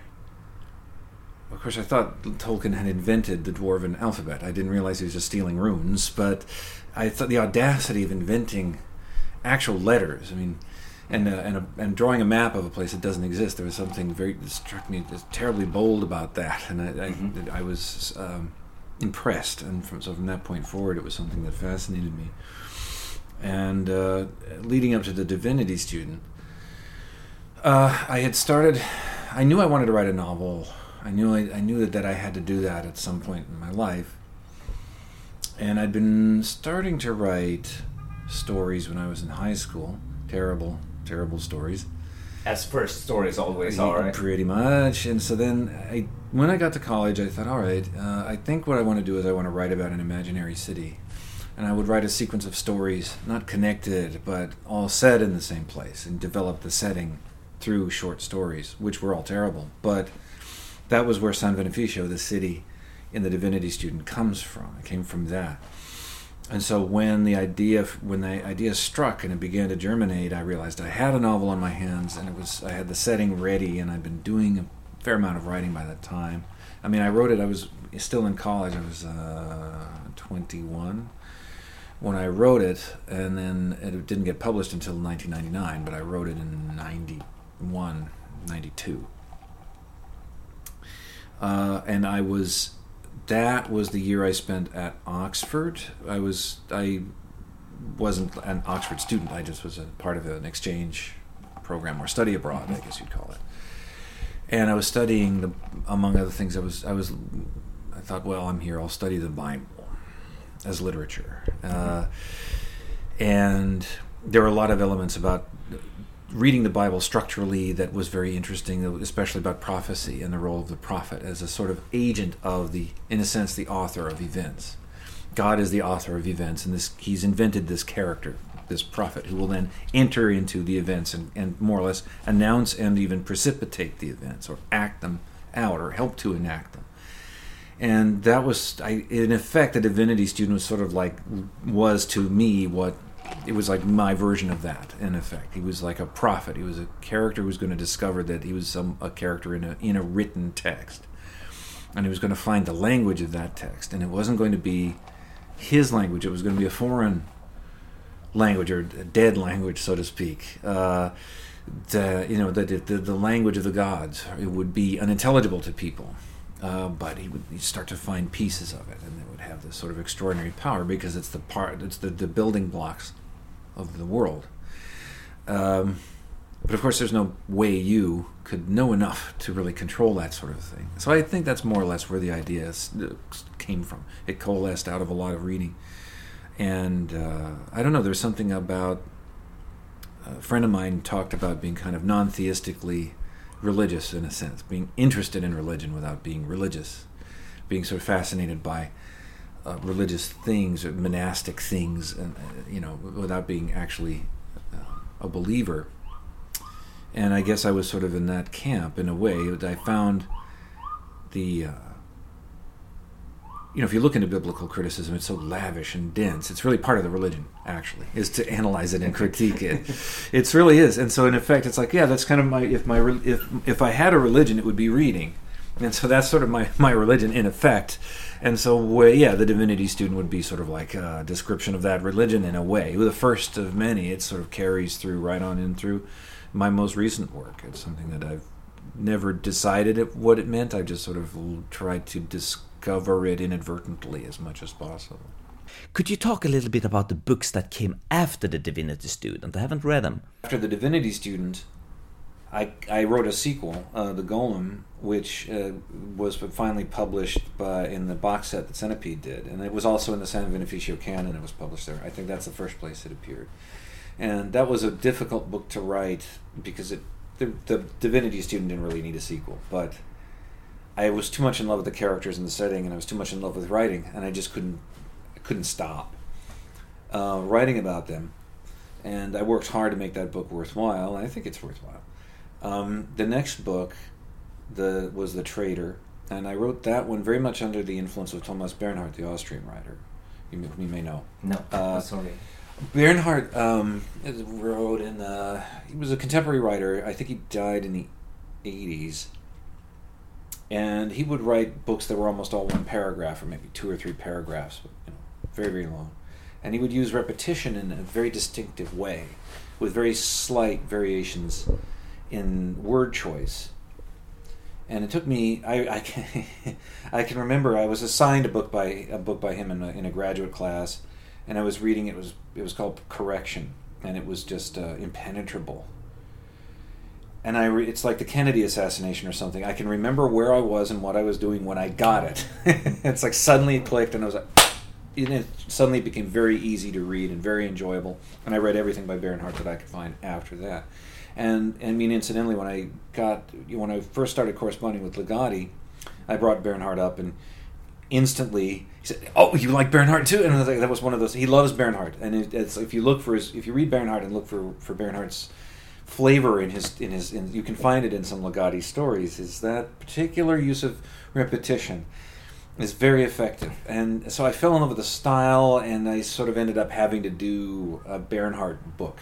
Of course, I thought Tolkien had invented the dwarven alphabet. I didn't realize he was just stealing runes, but I thought the audacity of inventing actual letters. I mean, and uh, and, a, and drawing a map of a place that doesn't exist. There was something very that struck me as terribly bold about that, and I, mm-hmm. I, I was um, impressed. And from so from that point forward, it was something that fascinated me. And uh, leading up to the divinity student, uh, I had started. I knew I wanted to write a novel. I knew I, I knew that, that I had to do that at some point in my life. And I'd been starting to write stories when I was in high school. Terrible, terrible stories. As first stories always are, right? Pretty much. And so then, I, when I got to college, I thought, all right, uh, I think what I want to do is I want to write about an imaginary city. And I would write a sequence of stories, not connected, but all set in the same place, and develop the setting through short stories, which were all terrible. But that was where San Veneficio, the city in the Divinity Student, comes from. It came from that and so when the idea when the idea struck and it began to germinate, I realized I had a novel on my hands, and it was I had the setting ready, and I'd been doing a fair amount of writing by that time. I mean, I wrote it. I was still in college. I was uh, 21 when I wrote it, and then it didn't get published until 1999. But I wrote it in 91, 92. Uh, and I was that was the year I spent at Oxford. I was I wasn't an Oxford student. I just was a part of an exchange program or study abroad, I guess you'd call it. And I was studying the, among other things. I was I was I thought, well, I'm here. I'll study the Bible as literature, uh, and there were a lot of elements about reading the Bible structurally that was very interesting, especially about prophecy and the role of the prophet as a sort of agent of the, in a sense, the author of events. God is the author of events, and this He's invented this character, this prophet, who will then enter into the events and, and more or less announce and even precipitate the events, or act them out, or help to enact them. And that was, I, in effect, the divinity student was sort of like was to me what it was like my version of that in effect. He was like a prophet. He was a character who was going to discover that he was some a character in a in a written text. And he was going to find the language of that text. And it wasn't going to be his language. It was going to be a foreign language or a dead language, so to speak. Uh, the, you know, the, the, the language of the gods. It would be unintelligible to people, uh, but he would start to find pieces of it, and it would have this sort of extraordinary power because it's the part, it's the, the building blocks of the world. Um, but of course, there's no way you could know enough to really control that sort of thing. So I think that's more or less where the idea came from. It coalesced out of a lot of reading. And uh, I don't know, there's something about a friend of mine talked about being kind of non theistically religious in a sense, being interested in religion without being religious, being sort of fascinated by uh, religious things or monastic things, and uh, you know, without being actually uh, a believer and I guess I was sort of in that camp in a way. I found the, uh, you know, if you look into biblical criticism, it's so lavish and dense. It's really part of the religion, actually, is to analyze it and critique it. it really is, and so in effect, it's like, yeah, that's kind of my if my if if I had a religion, it would be reading, and so that's sort of my my religion in effect. And so, yeah, the divinity student would be sort of like a description of that religion in a way. The first of many, it sort of carries through right on in through my most recent work. It's something that I've never decided it, what it meant. I've just sort of tried to discover it inadvertently as much as possible. Could you talk a little bit about the books that came after The Divinity Student? I haven't read them. After The Divinity Student, I, I wrote a sequel, uh, The Golem, which uh, was finally published by, in the box set that Centipede did. And it was also in the San Veneficio canon. It was published there. I think that's the first place it appeared and that was a difficult book to write because it the, the divinity student didn't really need a sequel but i was too much in love with the characters and the setting and i was too much in love with writing and i just couldn't I couldn't stop uh, writing about them. And i worked hard to make that book worthwhile and i think it's worthwhile. Um, the next book the was the traitor and i wrote that one very much under the influence of thomas bernhard the austrian writer. You may, you may know. No uh, sorry. Bernhard um, wrote in the. He was a contemporary writer. I think he died in the '80s, and he would write books that were almost all one paragraph, or maybe two or three paragraphs, but, you know, very very long. And he would use repetition in a very distinctive way, with very slight variations in word choice. And it took me. I I can, I can remember I was assigned a book by a book by him in a, in a graduate class and I was reading it was it was called Correction, and it was just uh, impenetrable. And I re- it's like the Kennedy assassination or something. I can remember where I was and what I was doing when I got it. it's like suddenly it clicked, and I was like, it suddenly became very easy to read and very enjoyable. And I read everything by Bernhard that I could find after that. And I mean, incidentally, when I got when I first started corresponding with Ligotti, I brought Bernhard up and instantly he said, "Oh, you like Bernhard too?" And I was like, that was one of those. He loves Bernhard, and it, it's if you look for his, if you read Bernhard and look for for Bernhard's flavor in his in his, in, you can find it in some Ligotti stories. Is that particular use of repetition is very effective, and so I fell in love with the style, and I sort of ended up having to do a Bernhard book.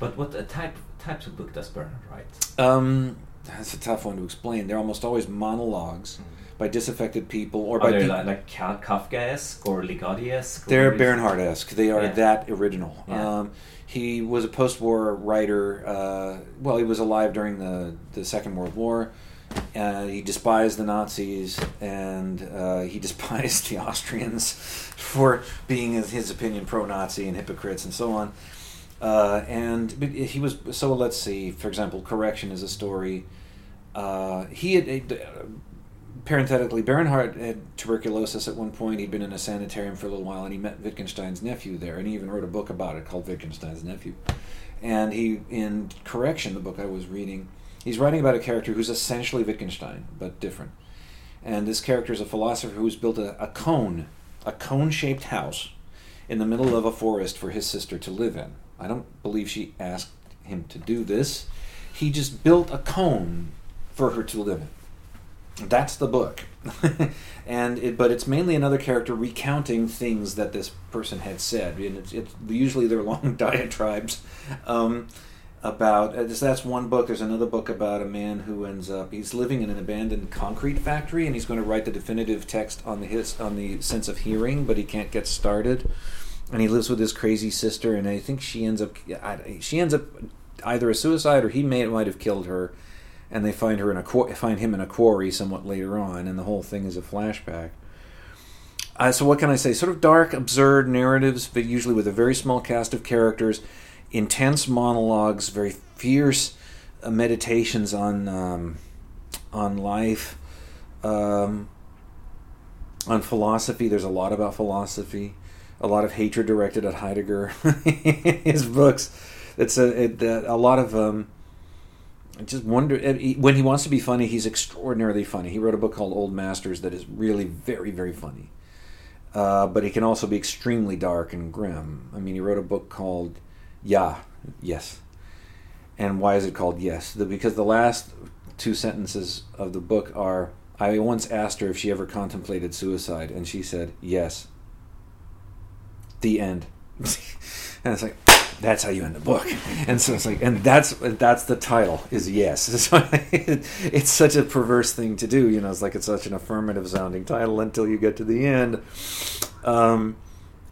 But what type types of book does Bernhard write? Um, that's a tough one to explain. They're almost always monologs. Mm-hmm by disaffected people or are by they like, like Kafkaesque or Ligotti-esque? They're Bernhard-esque. They are yeah. that original. Yeah. Um, he was a post-war writer. Uh, well, he was alive during the the Second World War. Uh, he despised the Nazis and uh, he despised the Austrians for being, in his opinion, pro-Nazi and hypocrites and so on. Uh, and he was so. Let's see. For example, correction is a story. Uh, he had parenthetically, Bernhard had tuberculosis at one point. He'd been in a sanitarium for a little while, and he met Wittgenstein's nephew there, and he even wrote a book about it called Wittgenstein's Nephew. And he, in Correction, the book I was reading, he's writing about a character who's essentially Wittgenstein, but different. And this character is a philosopher who's built a, a cone, a cone-shaped house, in the middle of a forest for his sister to live in. I don't believe she asked him to do this. He just built a cone for her to live in that's the book. And it, but it's mainly another character recounting things that this person had said. And it's, it's usually they're long diatribes um, about uh, that's one book. There's another book about a man who ends up he's living in an abandoned concrete factory and he's going to write the definitive text on the his on the sense of hearing but he can't get started. And he lives with his crazy sister, and I think she ends up she ends up either a suicide or he may might have killed her, and they find her in a find him in a quarry somewhat later on, and the whole thing is a flashback. Uh, so what can I say? Sort of dark, absurd narratives, but usually with a very small cast of characters, intense monologues, very fierce uh, meditations on um, on life, um, on philosophy. There's a lot about philosophy a lot of hatred directed at Heidegger his books. It's a it, a lot of um, just wonder when he wants to be funny. He's extraordinarily funny. He wrote a book called Old Masters that is really very very funny. Uh, but he can also be extremely dark and grim. I mean, he wrote a book called "Yeah, Yes," and why is it called "Yes"? The, because the last two sentences of the book are. I once asked her if she ever contemplated suicide, and she said yes the end. and it's like that's how you end the book. And so it's like and that's that's the title is yes. It's such a perverse thing to do you know it's like it's such an affirmative sounding title until you get to the end. Um,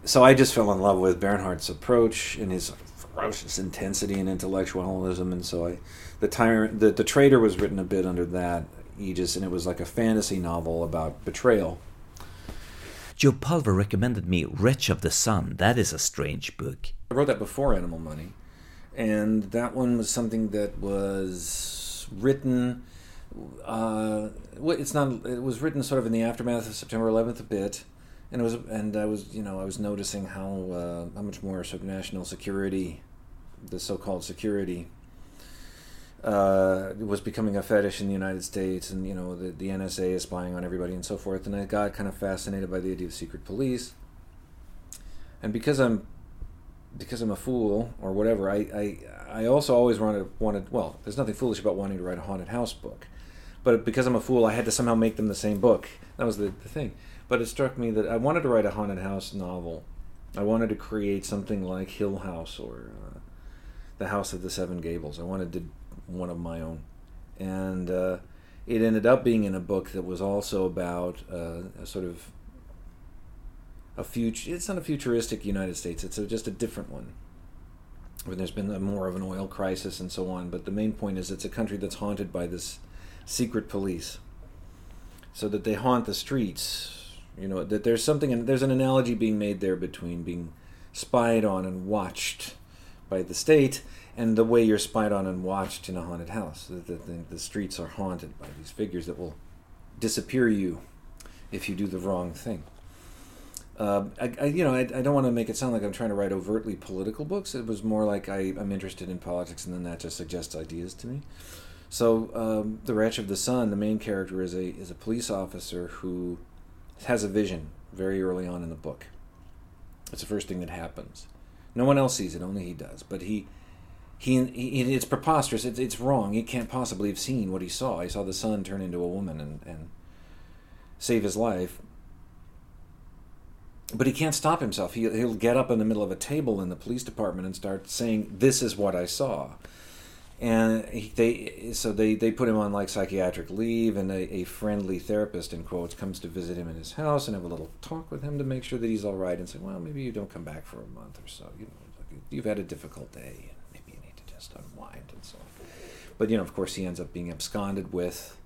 so i just fell in love with bernhard's approach and his ferocious intensity and intellectualism. And so i the tyrant the, the traitor was written a bit under that aegis and it was like a fantasy novel about betrayal. Joe Pulver recommended me Wretch of the Sun. That is a strange book. I wrote that before Animal Money, and that one was something that was written. Uh, it's not. It was written sort of in the aftermath of September 11th a bit, and it was. And I was, you know, I was noticing how uh, how much more sort of national security, the so-called security, uh, was becoming a fetish in the United States, and you know the, the NSA is spying on everybody and so forth. And I got kind of fascinated by the idea of secret police. And because I'm because I'm a fool or whatever, I, I I also always wanted wanted well, there's nothing foolish about wanting to write a haunted house book, but because I'm a fool, I had to somehow make them the same book. That was the, the thing. But it struck me that I wanted to write a haunted house novel. I wanted to create something like Hill House or uh, the House of the Seven Gables. I wanted to one of my own, and uh, it ended up being in a book that was also about uh, a sort of a future. It's not a futuristic United States. It's a, just a different one. When there's been a, more of an oil crisis and so on, but the main point is it's a country that's haunted by this secret police, so that they haunt the streets. You know that there's something, and there's an analogy being made there between being spied on and watched by the state and the way you're spied on and watched in a haunted house. The, the, the, streets are haunted by these figures that will disappear you if you do the wrong thing. Uh, I, I, you know, I, I don't want to make it sound like I'm trying to write overtly political books. It was more like I, I'm interested in politics, and then that just suggests ideas to me. So, um, the Wretch of the Sun, the main character is a is a police officer who has a vision very early on in the book. It's the first thing that happens. No one else sees it; only he does. But he he, he it's preposterous. It's, it's wrong. He can't possibly have seen what he saw. He saw the sun turn into a woman and, and save his life. But he can't stop himself. He, he'll get up in the middle of a table in the police department and start saying, "This is what I saw." And he, they so they, they put him on like psychiatric leave, and a, a friendly therapist in quotes comes to visit him in his house and have a little talk with him to make sure that he's all right, and say, "Well, maybe you don't come back for a month or so. You know, you've had a difficult day." And maybe you need to just unwind and so on. But you know, of course, he ends up being absconded with,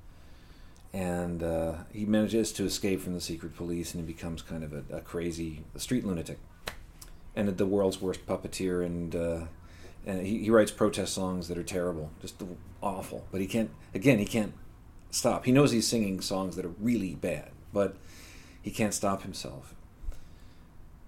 and uh, he manages to escape from the secret police, and he becomes kind of a, a crazy street lunatic, and the world's worst puppeteer. And uh, and he, he writes protest songs that are terrible, just awful. But he can't. Again, he can't stop. He knows he's singing songs that are really bad, but he can't stop himself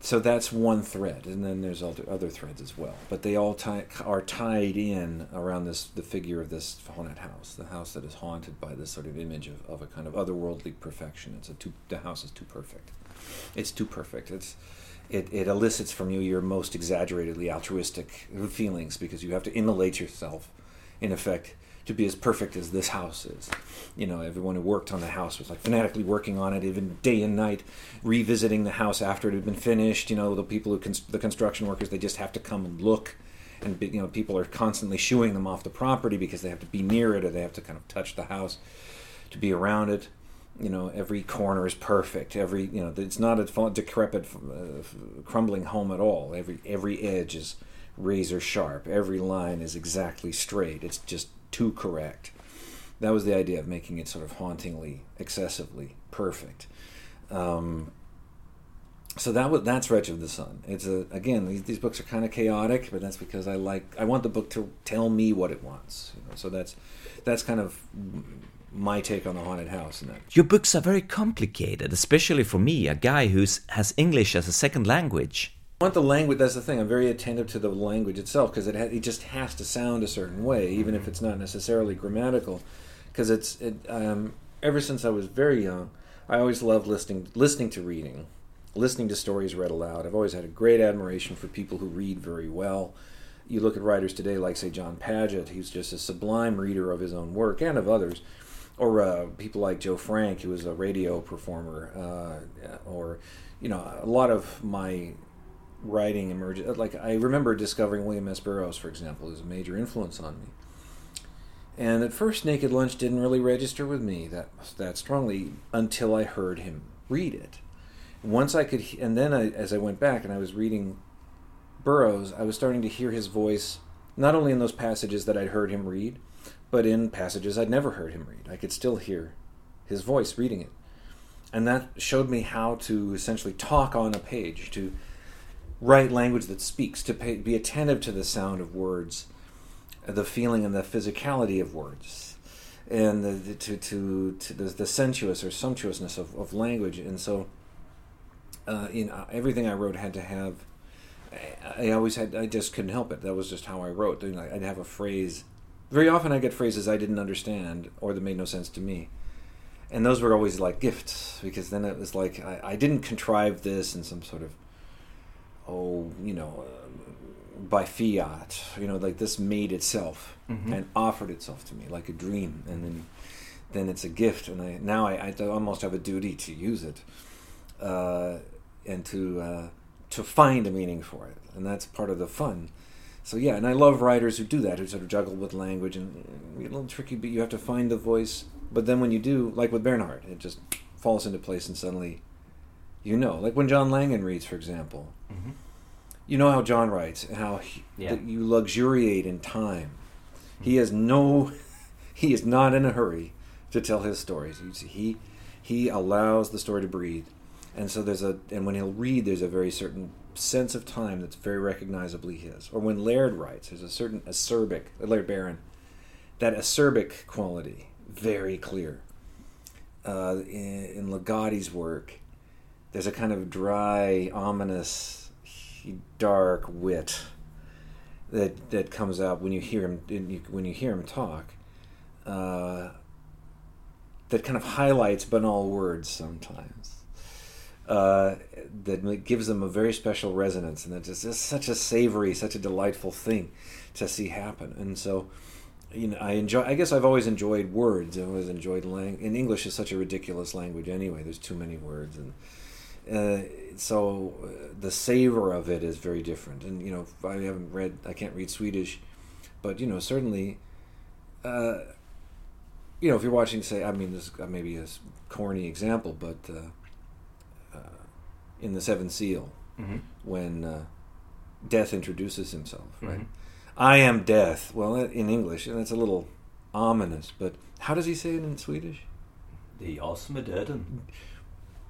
so that's one thread, and then there's other other threads as well. But they all tie, are tied in around this the figure of this haunted house, the house that is haunted by this sort of image of, of a kind of otherworldly perfection. It's a too the house is too perfect. It's too perfect. It's it, it elicits from you your most exaggeratedly altruistic feelings because you have to immolate yourself, in effect, to be as perfect as this house is. You know, everyone who worked on the house was like fanatically working on it, even day and night, revisiting the house after it had been finished. You know, the people who cons- the construction workers they just have to come and look, and be, you know, people are constantly shooing them off the property because they have to be near it or they have to kind of touch the house to be around it. you know every corner is perfect every you know it's not a decrepit uh, crumbling home at all every every edge is razor sharp every line is exactly straight it's just too correct that was the idea of making it sort of hauntingly excessively perfect um, so that was that's Wretch of the Sun. It's a again these, these books are kind of chaotic, but that's because I like I want the book to tell me what it wants. You know? So that's that's kind of my take on the haunted house and that. Your books are very complicated, especially for me, a guy who has English as a second language. I want the language. That's the thing. I'm very attentive to the language itself because it ha- it just has to sound a certain way, even if it's not necessarily grammatical. Because it's it, um, ever since I was very young, I always loved listening listening to reading listening to stories read aloud. I've always had a great admiration for people who read very well. You look at writers today like, say, Jon Padgett, he's just a sublime reader of his own work and of others. Or uh, people like Joe Frank, who was a radio performer. Uh, or, you know, a lot of my writing emerged. Uh, like, I remember discovering William S. Burroughs, for example, as a major influence on me. And at first, Naked Lunch didn't really register with me that that strongly until I heard him read it once I could, and then I, as I went back and I was reading Burroughs, I was starting to hear his voice not only in those passages that I'd heard him read, but in passages I'd never heard him read. I could still hear his voice reading it. And that showed me how to essentially talk on a page, to write language that speaks, to pay, be attentive to the sound of words, the feeling and the physicality of words, and the, the, to, to, to the, the sensuous or sumptuousness of, of language. And so uh, you know, everything I wrote had to have. I, I always had. I just couldn't help it. That was just how I wrote. I'd have a phrase. Very often, I get phrases I didn't understand or that made no sense to me, and those were always like gifts because then it was like I, I didn't contrive this in some sort of, oh, you know, uh, by fiat. You know, like this made itself mm-hmm. and offered itself to me like a dream, and then then it's a gift, and I now I, I almost have a duty to use it. Uh, and to uh, to find a meaning for it, and that's part of the fun. So yeah, and I love writers who do that, who sort of juggle with language and a little tricky, but you have to find the voice. But then when you do, like with Bernhard, it just falls into place, and suddenly, you know, like when John Langan reads, for example, mm-hmm. you know how John writes, and how he, yeah. you luxuriate in time. Mm-hmm. He has no, he is not in a hurry to tell his stories. He he allows the story to breathe and so there's a and when he'll read there's a very certain sense of time that's very recognizably his or when laird writes there's a certain acerbic laird barron that acerbic quality very clear uh, in, in Ligotti's work there's a kind of dry ominous dark wit that that comes out when you hear him when you hear him talk uh, that kind of highlights banal words sometimes uh, that gives them a very special resonance, and it's just such a savory, such a delightful thing to see happen. And so, you know, I enjoy. I guess I've always enjoyed words. I've always enjoyed language. And English is such a ridiculous language anyway. There's too many words, and uh, so uh, the savor of it is very different. And you know, I haven't read. I can't read Swedish, but you know, certainly. Uh, you know, if you're watching, say, I mean, this maybe a corny example, but uh, in the Seventh Seal mm-hmm. when uh, Death introduces himself, right? Mm-hmm. I am Death. Well, in English, and that's a little ominous, but how does he say it in Swedish? The awesome.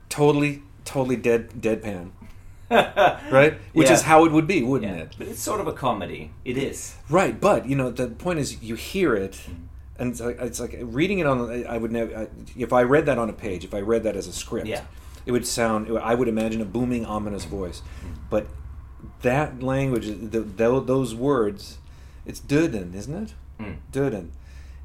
Totally, totally dead, deadpan. right? Which yeah. is how it would be, wouldn't yeah. it? But it's sort of a comedy. It is. Right, but you know the point is you hear it, and it's like, it's like, reading it on. I would never. If I read that on a page, if I read that as a script, yeah it would sound i would imagine a booming ominous voice but that language the, those words it's döden isn't it mm. döden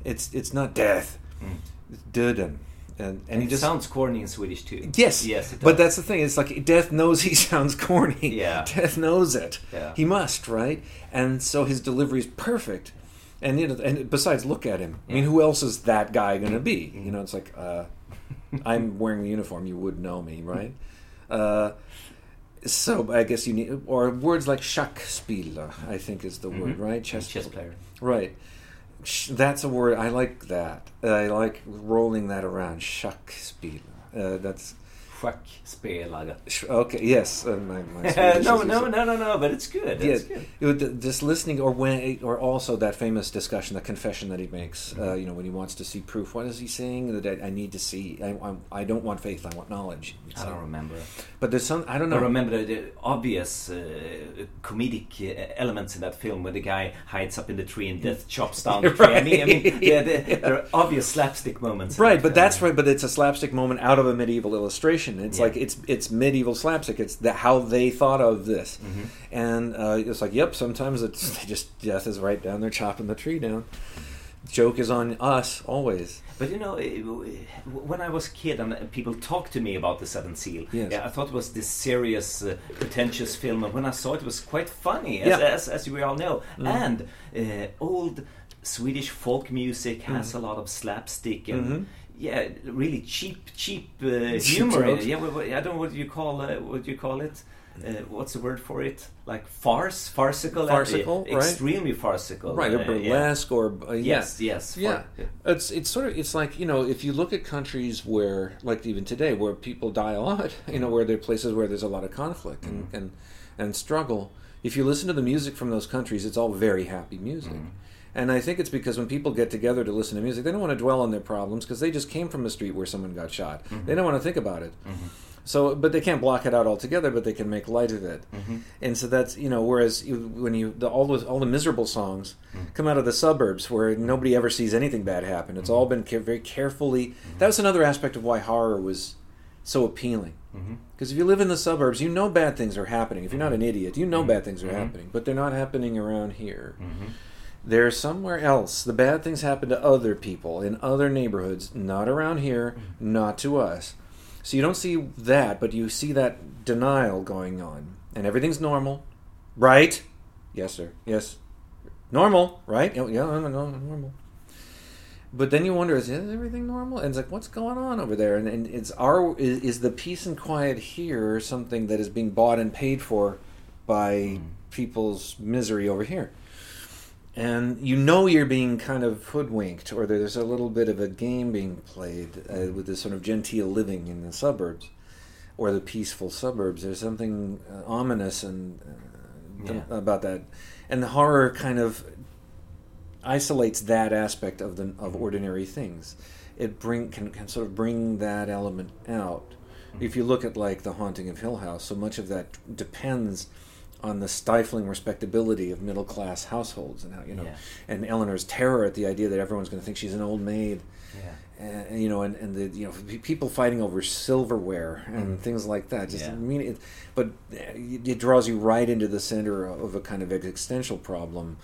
it's it's not death mm. it's döden and, and, he just sounds corny in Swedish too. Yes, yes. But that's the thing. It's like death knows he sounds corny. Yeah, death knows it. Yeah. he must, right? And so his delivery is perfect. And you know, and besides, look at him. Yeah. I mean, who else is that guy going to be? You know, it's like, uh, I'm wearing the uniform, you would know me, right? Uh, so I guess you need, or words like Schachspieler, I think is the mm-hmm. word, right? Chess, chess player. Right. That's a word I like. That I like rolling that around. Schackspiel. Uh, that's Schackspelare. okay. Yes. Uh, my, my no, no, no, no, no, but it's good. Yeah, It's good. it just listening, or when, or also that famous discussion, the confession that he makes. Uh, Mm-hmm. you know, when he wants to see proof. What is he saying? That I, I need to see. I, I, I don't want faith. I want knowledge. I don't remember. But there's some. I don't I know. remember the, obvious uh, comedic uh, elements in that film where the guy hides up in the tree and death chops down the tree. I mean, I mean yeah, the, there are obvious slapstick moments. Right, that but that's right. But it's a slapstick moment out of a medieval illustration. It's Yeah. like it's it's medieval slapstick. It's the, how they thought of this, Mm-hmm. and uh, it's like, yep. Sometimes it's they just death is right down there chopping the tree down. Joke is on us always. But you know, when I was a kid and people talked to me about the Seventh Seal, Yes. yeah, I thought it was this serious, uh, pretentious film, and when I saw it, it was quite funny, as, Yeah. Mm. as, as we all know. And uh, old Swedish folk music has a lot of slapstick and. Mhm. Yeah, really cheap, cheap uh, humor. Yeah, I don't know what you call uh, what you call it. Uh, what's the word for it? Like farce, farcical, uh, Farcical, right. extremely farcical, Right, uh, or yeah. burlesque, or uh, yeah. Yes, yes, far- Yeah, it's it's sort of it's like you know if you look at countries where like even today where people die a lot, you know where there are places where there's a lot of conflict and Mm-hmm. and, and struggle. If you listen to the music from those countries, it's all very happy music. Mm-hmm. And I think it's because when people get together to listen to music, they don't want to dwell on their problems because they just came from a street where someone got shot. Mm-hmm. They don't want to think about it. Mm-hmm. So, but they can't block it out altogether. But they can make light of it, Mm-hmm. and so that's you know. Whereas you, when you the, all those all the miserable songs Mm. come out of the suburbs where nobody ever sees anything bad happen. It's all mm-hmm. been ca- very carefully. Mm-hmm. That was another aspect of why horror was so appealing. Because if you live in the suburbs, you know bad things are happening. If you're not an idiot, you know bad things are happening, but they're not happening around here. They're somewhere else. The bad things happen to other people in other neighborhoods, not around here, mm-hmm. not to us. So you don't see that, but you see that denial going on. And everything's normal. Right? Yes, sir. Yes. Normal, right? Yeah, yeah, no, no, normal. But then you wonder, is everything normal? And it's like, what's going on over there? And, and it's our is, is the peace and quiet here something that is being bought and paid for by mm-hmm. people's misery over here? And you know you're being kind of hoodwinked, or there's a little bit of a game being played uh, with this sort of genteel living in the suburbs, or the peaceful suburbs. There's something uh, ominous and uh, Yeah. about that, and the horror kind of isolates that aspect of the of ordinary things. It bring can, can sort of bring that element out. If you look at like the haunting of Hill House, so much of that depends on the stifling respectability of middle class households and how you know Yeah. and Eleanor's terror at the idea that everyone's going to think she's an old maid Yeah. and you know, and, and the you know people fighting over silverware and mm-hmm. things like that. Just Yeah. I mean, it, but it, it draws you right into the center of a kind of existential problem,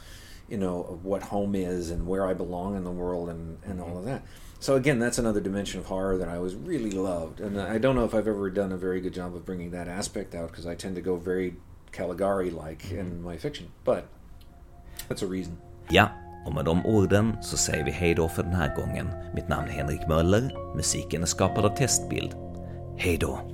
you know, of what home is and where I belong in the world and and all mm-hmm. of that. So again, that's another dimension of horror that I was really loved, and I don't know if I've ever done a very good job of bringing that aspect out because I tend to go very Caligari-like in my fiction, but that's a reason. Ja, och med de orden så säger vi hej då för den här gången. Mitt namn är Henrik Möller, musiken är skapad av Testbild. Hej då!